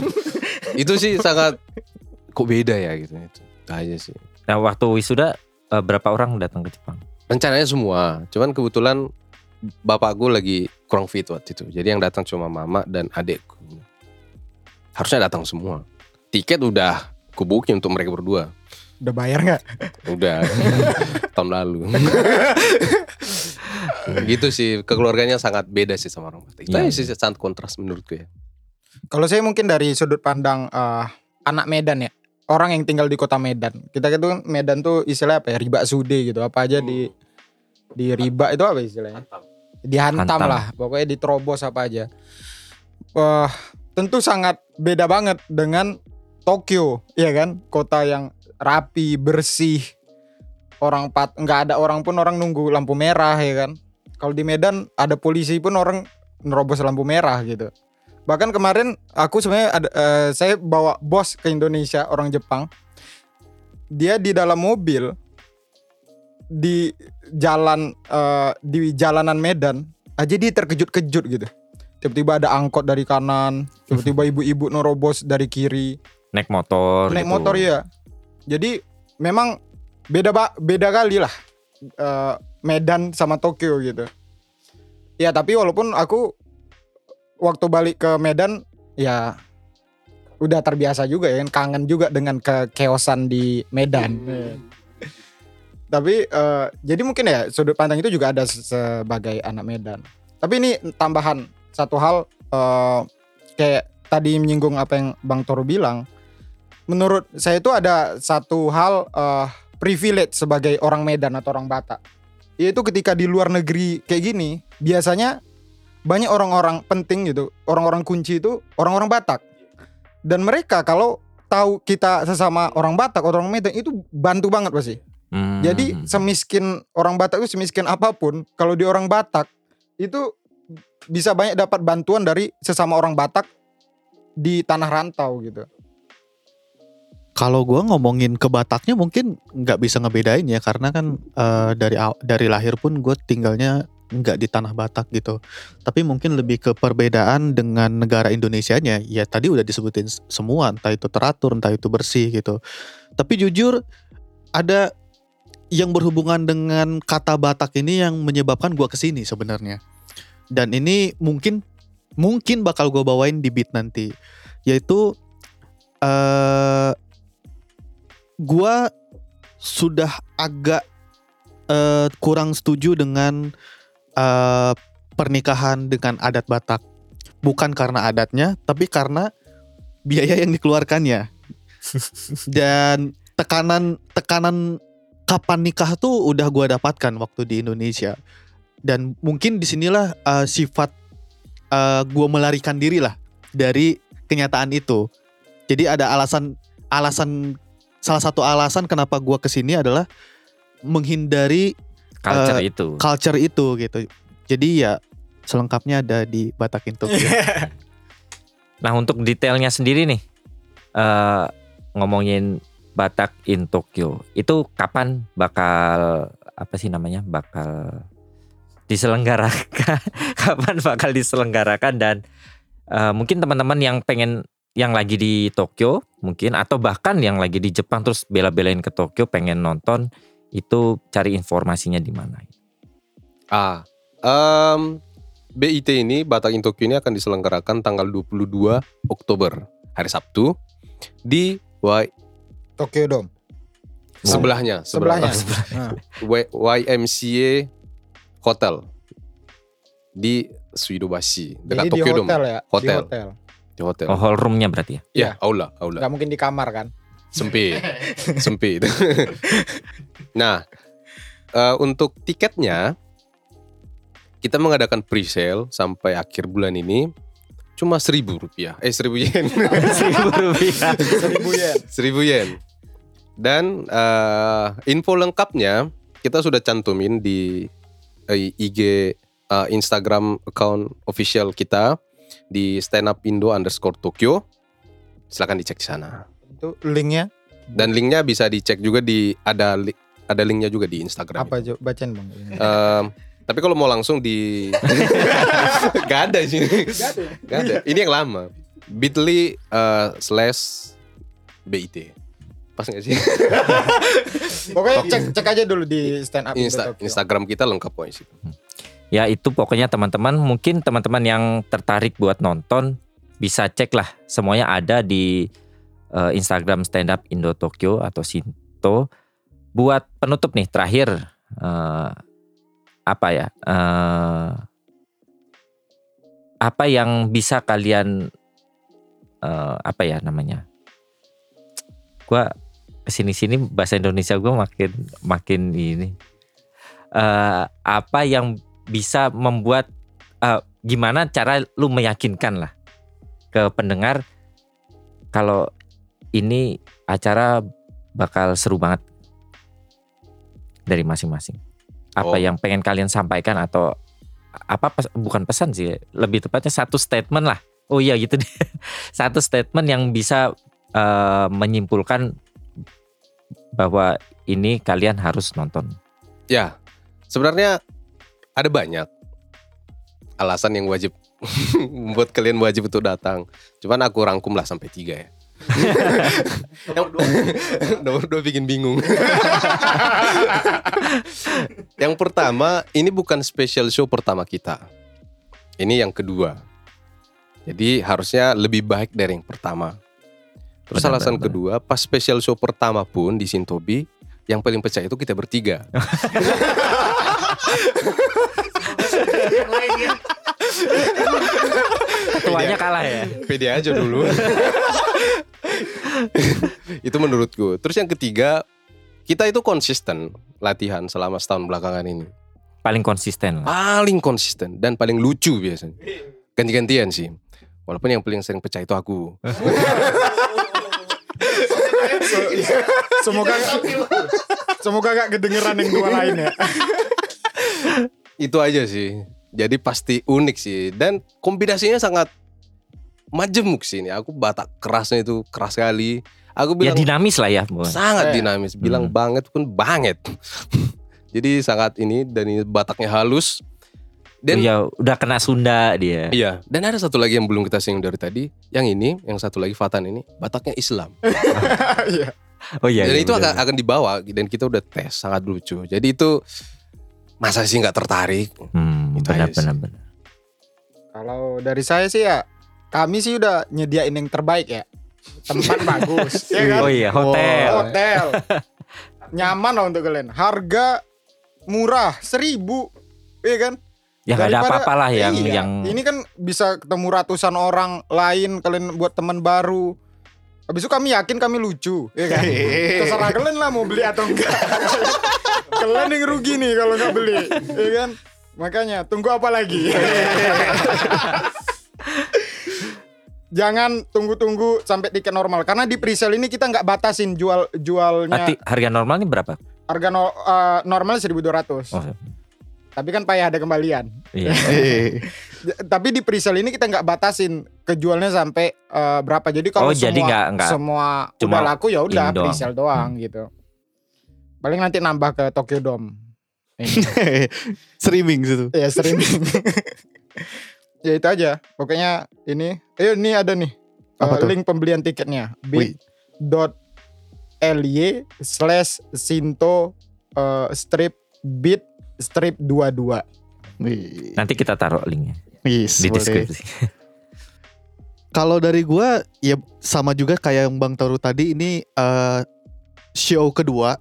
*laughs* itu sih sangat kok beda ya gitu. Itu aja sih. Nah, waktu wisuda eh, berapa orang datang ke Jepang? Rencananya semua. Cuman kebetulan bapakku lagi kurang fit waktu itu. Jadi yang datang cuma mama dan adekku. Harusnya datang semua. Tiket udah kubukin untuk mereka berdua. Udah bayar nggak? Udah *laughs* tahun lalu. *laughs* gitu sih keluarganya sangat beda sih sama orang Batak. Itu aja sih sangat kontras menurutku ya. Kalau saya mungkin dari sudut pandang eh, anak Medan ya, orang yang tinggal di kota Medan. Kita itu kan Medan tuh istilahnya apa ya? Riba sude gitu. Apa aja di di riba itu apa istilahnya? Dihantam Hantam. lah. Pokoknya diterobos apa aja. Wah, tentu sangat beda banget dengan Tokyo, ya kan? Kota yang rapi, bersih. Orang pat nggak ada orang pun orang nunggu lampu merah ya kan. Kalau di Medan ada polisi pun orang nerobos lampu merah gitu. Bahkan kemarin aku sebenarnya ada eh, saya bawa bos ke Indonesia orang Jepang. Dia di dalam mobil di jalan eh, di jalanan Medan aja dia terkejut-kejut gitu. Tiba-tiba ada angkot dari kanan, tiba-tiba ibu-ibu nerobos dari kiri, Naik motor. naik gitu. motor ya. Jadi memang beda ba- beda kali lah eh, Medan sama Tokyo gitu. Ya tapi walaupun aku waktu balik ke Medan ya udah terbiasa juga ya kan kangen juga dengan kekeosan di Medan. Tapi eh, jadi mungkin ya sudut pandang itu juga ada se- sebagai anak Medan. Tapi ini tambahan satu hal eh, kayak tadi menyinggung apa yang Bang Toro bilang. Menurut saya itu ada satu hal eh, privilege sebagai orang Medan atau orang Batak. Yaitu ketika di luar negeri kayak gini, biasanya banyak orang-orang penting gitu, orang-orang kunci itu orang-orang Batak. Dan mereka kalau tahu kita sesama orang Batak, orang Medan itu bantu banget pasti. Hmm. Jadi semiskin orang Batak itu semiskin apa pun, kalau di orang Batak itu bisa banyak dapat bantuan dari sesama orang Batak di tanah rantau gitu. Kalau gua ngomongin ke Bataknya mungkin nggak bisa ngebedain ya karena kan eh, dari dari lahir pun gue tinggalnya nggak di tanah Batak gitu. Tapi mungkin lebih ke perbedaan dengan negara Indonesianya. Ya tadi udah disebutin semua, entah itu teratur, entah itu bersih gitu. Tapi jujur ada yang berhubungan dengan kata Batak ini yang menyebabkan gua ke sini sebenarnya. Dan ini mungkin mungkin bakal gue bawain di beat nanti, yaitu eh gua sudah agak eh, kurang setuju dengan eh, pernikahan dengan adat Batak. Bukan karena adatnya, tapi karena biaya yang dikeluarkannya. *laughs* Dan tekanan tekanan kapan nikah tuh udah gua dapatkan waktu di Indonesia. Dan mungkin di sinilah eh, sifat eh, gua melarikan diri lah dari kenyataan itu. Jadi ada alasan alasan salah satu alasan kenapa gua ke sini adalah menghindari culture eh, itu. culture itu gitu. Jadi ya selengkapnya ada di Batak Into. *laughs* Nah untuk detailnya sendiri nih eh ngomongin Batak in Tokyo. Itu kapan bakal apa sih namanya bakal diselenggarakan? *laughs* Kapan bakal diselenggarakan? Dan eh, mungkin teman-teman yang pengen yang lagi di Tokyo mungkin atau bahkan yang lagi di Jepang terus bela-belain ke Tokyo pengen nonton itu cari informasinya di mana. Ah, em, BIT ini Batak in Tokyo ini akan diselenggarakan tanggal 22 Oktober hari Sabtu di Tokyo Dome. sebelahnya Sebelahnya. sebelah- *laughs* Y- YMCA Hotel di Suidobashi dekat Jadi di Tokyo Dome hotel ya. Hotel. Di hotel. di hotel. oh hall roomnya berarti ya Ya, aula, aula. Gak mungkin di kamar kan. sempit *laughs* sempit *laughs* nah eh, untuk tiketnya kita mengadakan pre-sale sampai akhir bulan ini cuma seribu rupiah eh seribu yen seribu rupiah Seribu yen. seribu yen dan eh, info lengkapnya kita sudah cantumin di eh, IG eh, Instagram account official kita di stand up Indo underscore Tokyo. Silakan dicek di sana. Itu linknya Dan linknya bisa dicek juga di ada li- ada linknya juga di Instagram. apa Jo? Bacain bang. Em, tapi kalau mau langsung di *laughs* Gak ada sih. Gak ada. Ini yang lama. Bitly eh, slash BIT. Pas gak sih? *laughs* Pokoknya cek cek aja dulu di stand up Insta- Indo Tokyo. Instagram kita lengkap kok sih. Ya itu pokoknya teman-teman mungkin teman-teman yang tertarik buat nonton bisa cek lah semuanya ada di eh, Instagram stand up Indo Tokyo atau Sinto. Buat penutup nih terakhir eh, apa ya? eh, apa yang bisa kalian eh, apa ya namanya? Gua ke sini-sini bahasa Indonesia gue makin makin ini. Eh, apa yang bisa membuat eh, gimana cara lu meyakinkan lah ke pendengar kalau ini acara bakal seru banget dari masing-masing. Apa Oh. yang pengen kalian sampaikan atau apa pes- bukan pesan sih, lebih tepatnya satu statement lah. Oh iya gitu deh. *laughs* satu statement yang bisa eh, menyimpulkan bahwa ini kalian harus nonton. Ya, sebenarnya ada banyak alasan yang wajib *laughs* membuat kalian wajib untuk datang. Cuman aku rangkum lah sampai tiga ya. *laughs* *laughs* Nomor dua bikin bingung. yang pertama, ini bukan special show pertama kita. Ini yang kedua. Jadi harusnya lebih baik dari yang pertama. Terus Benar, alasan benar, kedua, pas special show pertama pun di Sintobi, yang paling pecah itu kita bertiga. *laughs* Ketuanya kalah ya. pede aja dulu. *laughs* itu menurutku. Terus yang ketiga, kita itu konsisten latihan selama setahun belakangan ini. Paling konsisten lah. Paling konsisten dan paling lucu biasanya. Ganti-gantian sih. Walaupun yang paling sering pecah itu aku. *laughs* Semoga semoga gak kedengeran yang dua lain ya. Itu aja sih. Jadi pasti unik sih dan kombinasinya sangat majemuk sih ini. Aku batak kerasnya itu keras sekali. Aku Ya bilang dinamis lah ya. Sangat Eh. dinamis. Bilang Hmm. banget pun banget. *laughs* Jadi sangat ini dan ini bataknya halus. Dan ya udah kena Sunda dia. Iya, dan ada satu lagi yang belum kita singgung dari tadi. Yang ini, yang satu lagi Fatan ini, Bataknya Islam. *laughs* Iya. Oh iya. dan iya, itu bener. akan, akan dibawa dan kita udah tes, sangat lucu. Jadi itu masa sih nggak tertarik? Hmm, Itu benar benar benar. Kalau dari saya sih ya kami sih udah nyediain yang terbaik ya. Tempat *laughs* bagus, ya kan? Oh iya, hotel. Hotel. Nyaman lah untuk kalian. Harga murah, seribu, iya kan? Ya nggak ada apa-apa lah yang Iya, yang ini kan bisa ketemu ratusan orang lain kalian buat teman baru. Habis itu kami yakin kami lucu, ya kan? Terserah kalian lah mau beli atau enggak. *laughs* kalian yang rugi nih kalau nggak beli, ya kan? Makanya tunggu apa lagi? *laughs* Jangan tunggu-tunggu sampai tiket normal karena di presale ini kita nggak batasin jual jualnya Berarti harga normal ini berapa? harga no, eh, normal 1200. Oh, Tapi kan payah ada kembalian. iya. Ya, *laughs* Tapi di presale ini kita nggak batasin kejualnya sampai eh, berapa. Jadi kalau Oh, jadi semua nggak- nggak semua cuma udah laku ya udah doang. presale doang gitu. Paling nanti nambah ke Tokyo Dome. *laughs* Streaming situ. ya streaming. *laughs* ya itu aja. Pokoknya ini, eh ini ada nih Apa eh, tuh? link pembelian tiketnya. Bit.ly slash Sinto eh, strip bit strip 22 Wih. Nanti kita taruh linknya Yes, di boleh. deskripsi. *laughs* Kalau dari gua ya sama juga kayak yang Bang Toru tadi ini eh, show kedua.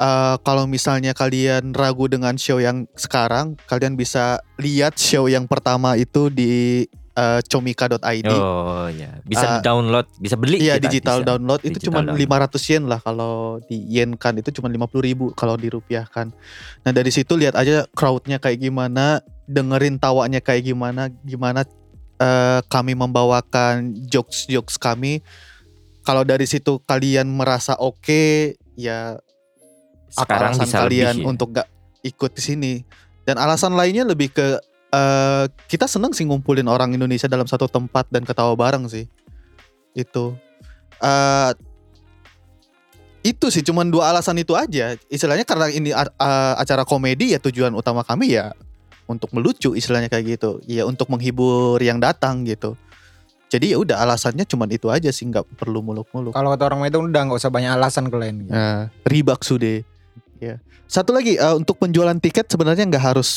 Eh, kalau misalnya kalian ragu dengan show yang sekarang, kalian bisa lihat show yang pertama itu di eh, comika.id. Oh ya, bisa Ah, download, bisa beli. Iya kita, digital bisa. download itu cuma download. 500 yen lah kalau di yen kan itu cuma 50 ribu kalau dirupiahkan. Nah dari situ lihat aja crowdnya kayak gimana, dengerin tawanya kayak gimana, gimana eh, kami membawakan jokes jokes kami. Kalau dari situ kalian merasa oke, ya apa Sekarang alasan bisa kalian lebih ya. untuk gak ikut di sini? Dan alasan lainnya lebih ke eh kita seneng sih ngumpulin orang Indonesia dalam satu tempat dan ketawa bareng sih. Itu. eh itu sih cuman dua alasan itu aja. Istilahnya karena ini a- acara komedi ya tujuan utama kami ya untuk melucu istilahnya kayak gitu. Ya untuk menghibur yang datang gitu. Jadi ya udah alasannya cuman itu aja sih nggak perlu muluk-muluk. Kalau kata orang itu udah nggak usah banyak alasan kalian. Gitu. Nah, Reebok sude. Ya. Satu lagi eh, untuk penjualan tiket sebenarnya nggak harus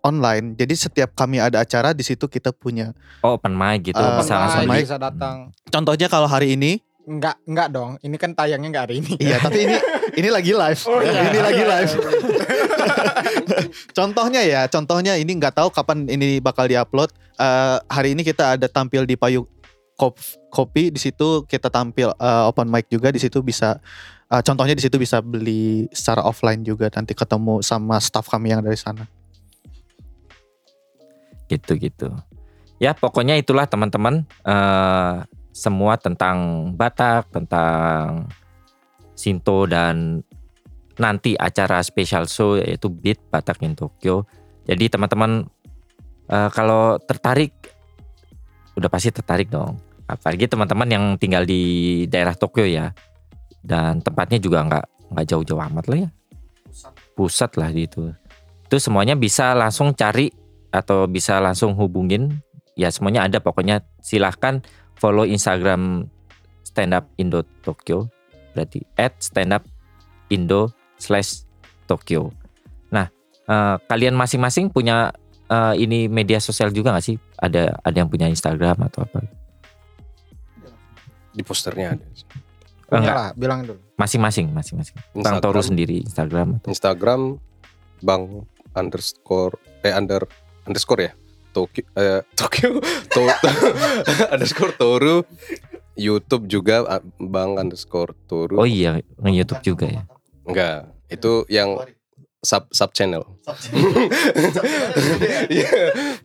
online. Jadi setiap kami ada acara di situ kita punya. Oh, open mic gitu Eh, bisa langsung open mic. bisa datang. Contohnya kalau hari ini, Enggak, enggak dong. Ini kan tayangnya enggak hari ini. iya tapi ini *laughs* ini lagi live. Oh, iya. Ini lagi live. *laughs* contohnya ya, contohnya ini nggak tahu kapan ini bakal diupload. Eh, hari ini kita ada tampil di Payu Kop- Kopi di situ kita tampil eh, open mic juga di situ bisa eh, contohnya di situ bisa beli secara offline juga nanti ketemu sama staff kami yang dari sana. Gitu-gitu. Ya pokoknya itulah teman-teman eh semua tentang Batak, tentang Sinto dan nanti acara special show yaitu Beat Batak in Tokyo. Jadi teman-teman eh, kalau tertarik udah pasti tertarik dong. Apalagi teman-teman yang tinggal di daerah Tokyo ya. Dan tempatnya juga nggak nggak jauh-jauh amat lah ya. Pusat lah gitu. Itu semuanya bisa langsung cari atau bisa langsung hubungin ya semuanya ada. Pokoknya silahkan follow Instagram stand up Indo Tokyo. Berarti at stand up Indo slash Tokyo. Nah eh, kalian masing-masing punya eh, ini media sosial juga nggak sih? Ada ada yang punya Instagram atau apa? Di posternya ada. Oh, enggak. lah, bilang dulu. masing-masing masing-masing. Bang Toru sendiri Instagram atau Instagram Bang underscore eh under underscore ya. Tokyo eh, *laughs* Tokyo to, *laughs* underscore Toru YouTube juga Bang underscore Toru. oh iya nge YouTube juga ya Enggak, itu yang sub *laughs* sub channel. Iya,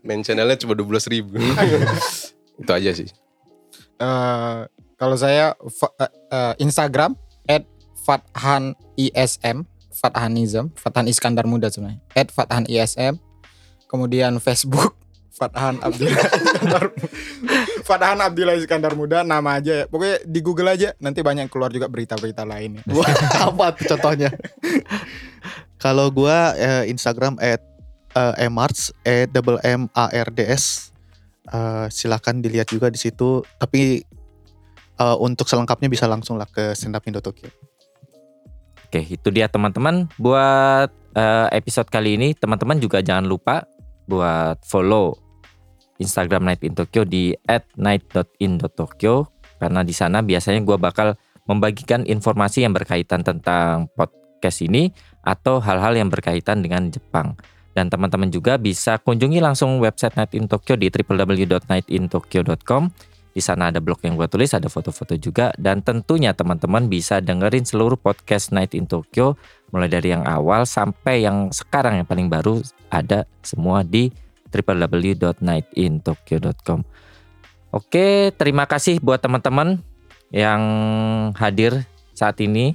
main channelnya cuma 12 ribu. itu aja sih. Eh, kalau saya eh, eh, Instagram @fathan ism Fathanism Fathan Iskandar Muda sebenarnya @fathan ism kemudian Facebook *laughs* Fathan Abdillah Iskandar *laughs* Fathan Abdillah Iskandar Muda nama aja ya pokoknya di Google aja nanti banyak keluar juga berita-berita lain ya. Wah, *laughs* apa tuh contohnya? Kalau gua eh, Instagram at eh, emarts e double m a r d s Eh, silakan dilihat juga di situ. Tapi eh, untuk selengkapnya bisa langsung lah ke stand up Indo Tokyo. Oke, itu dia teman-teman. Buat eh, episode kali ini, teman-teman juga jangan lupa buat follow Instagram Night in Tokyo di @night.in.tokyo karena di sana biasanya gua bakal membagikan informasi yang berkaitan tentang podcast ini atau hal-hal yang berkaitan dengan Jepang. Dan teman-teman juga bisa kunjungi langsung website Night in Tokyo di www.nightintokyo.com. Di sana ada blog yang gue tulis, ada foto-foto juga, dan tentunya teman-teman bisa dengerin seluruh podcast Night in Tokyo, mulai dari yang awal sampai yang sekarang yang paling baru ada semua di www.nightintokyo.com. Oke, terima kasih buat teman-teman yang hadir saat ini,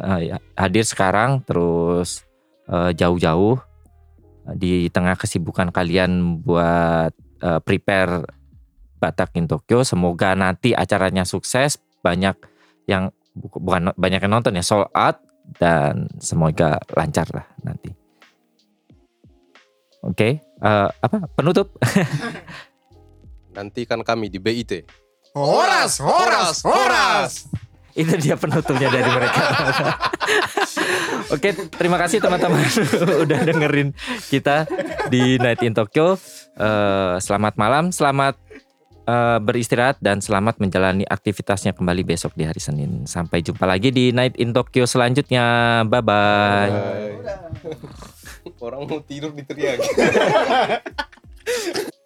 eh, hadir sekarang, terus eh, jauh-jauh di tengah kesibukan kalian buat eh, prepare Batak in Tokyo. Semoga nanti acaranya sukses, banyak yang bu- bukan banyak yang nonton ya sold out dan semoga lancar lah nanti. Oke, eh, apa penutup? *laughs* Nantikan kami di BIT. Horas, horas, horas. Itu dia penutupnya dari mereka. *laughs* Oke, terima kasih teman-teman *laughs* udah dengerin kita di Night in Tokyo. Eh, selamat malam, selamat eh, beristirahat dan selamat menjalani aktivitasnya kembali besok di hari Senin. Sampai jumpa lagi di Night in Tokyo selanjutnya. Bye bye. Orang mau tidur diteriak. *laughs*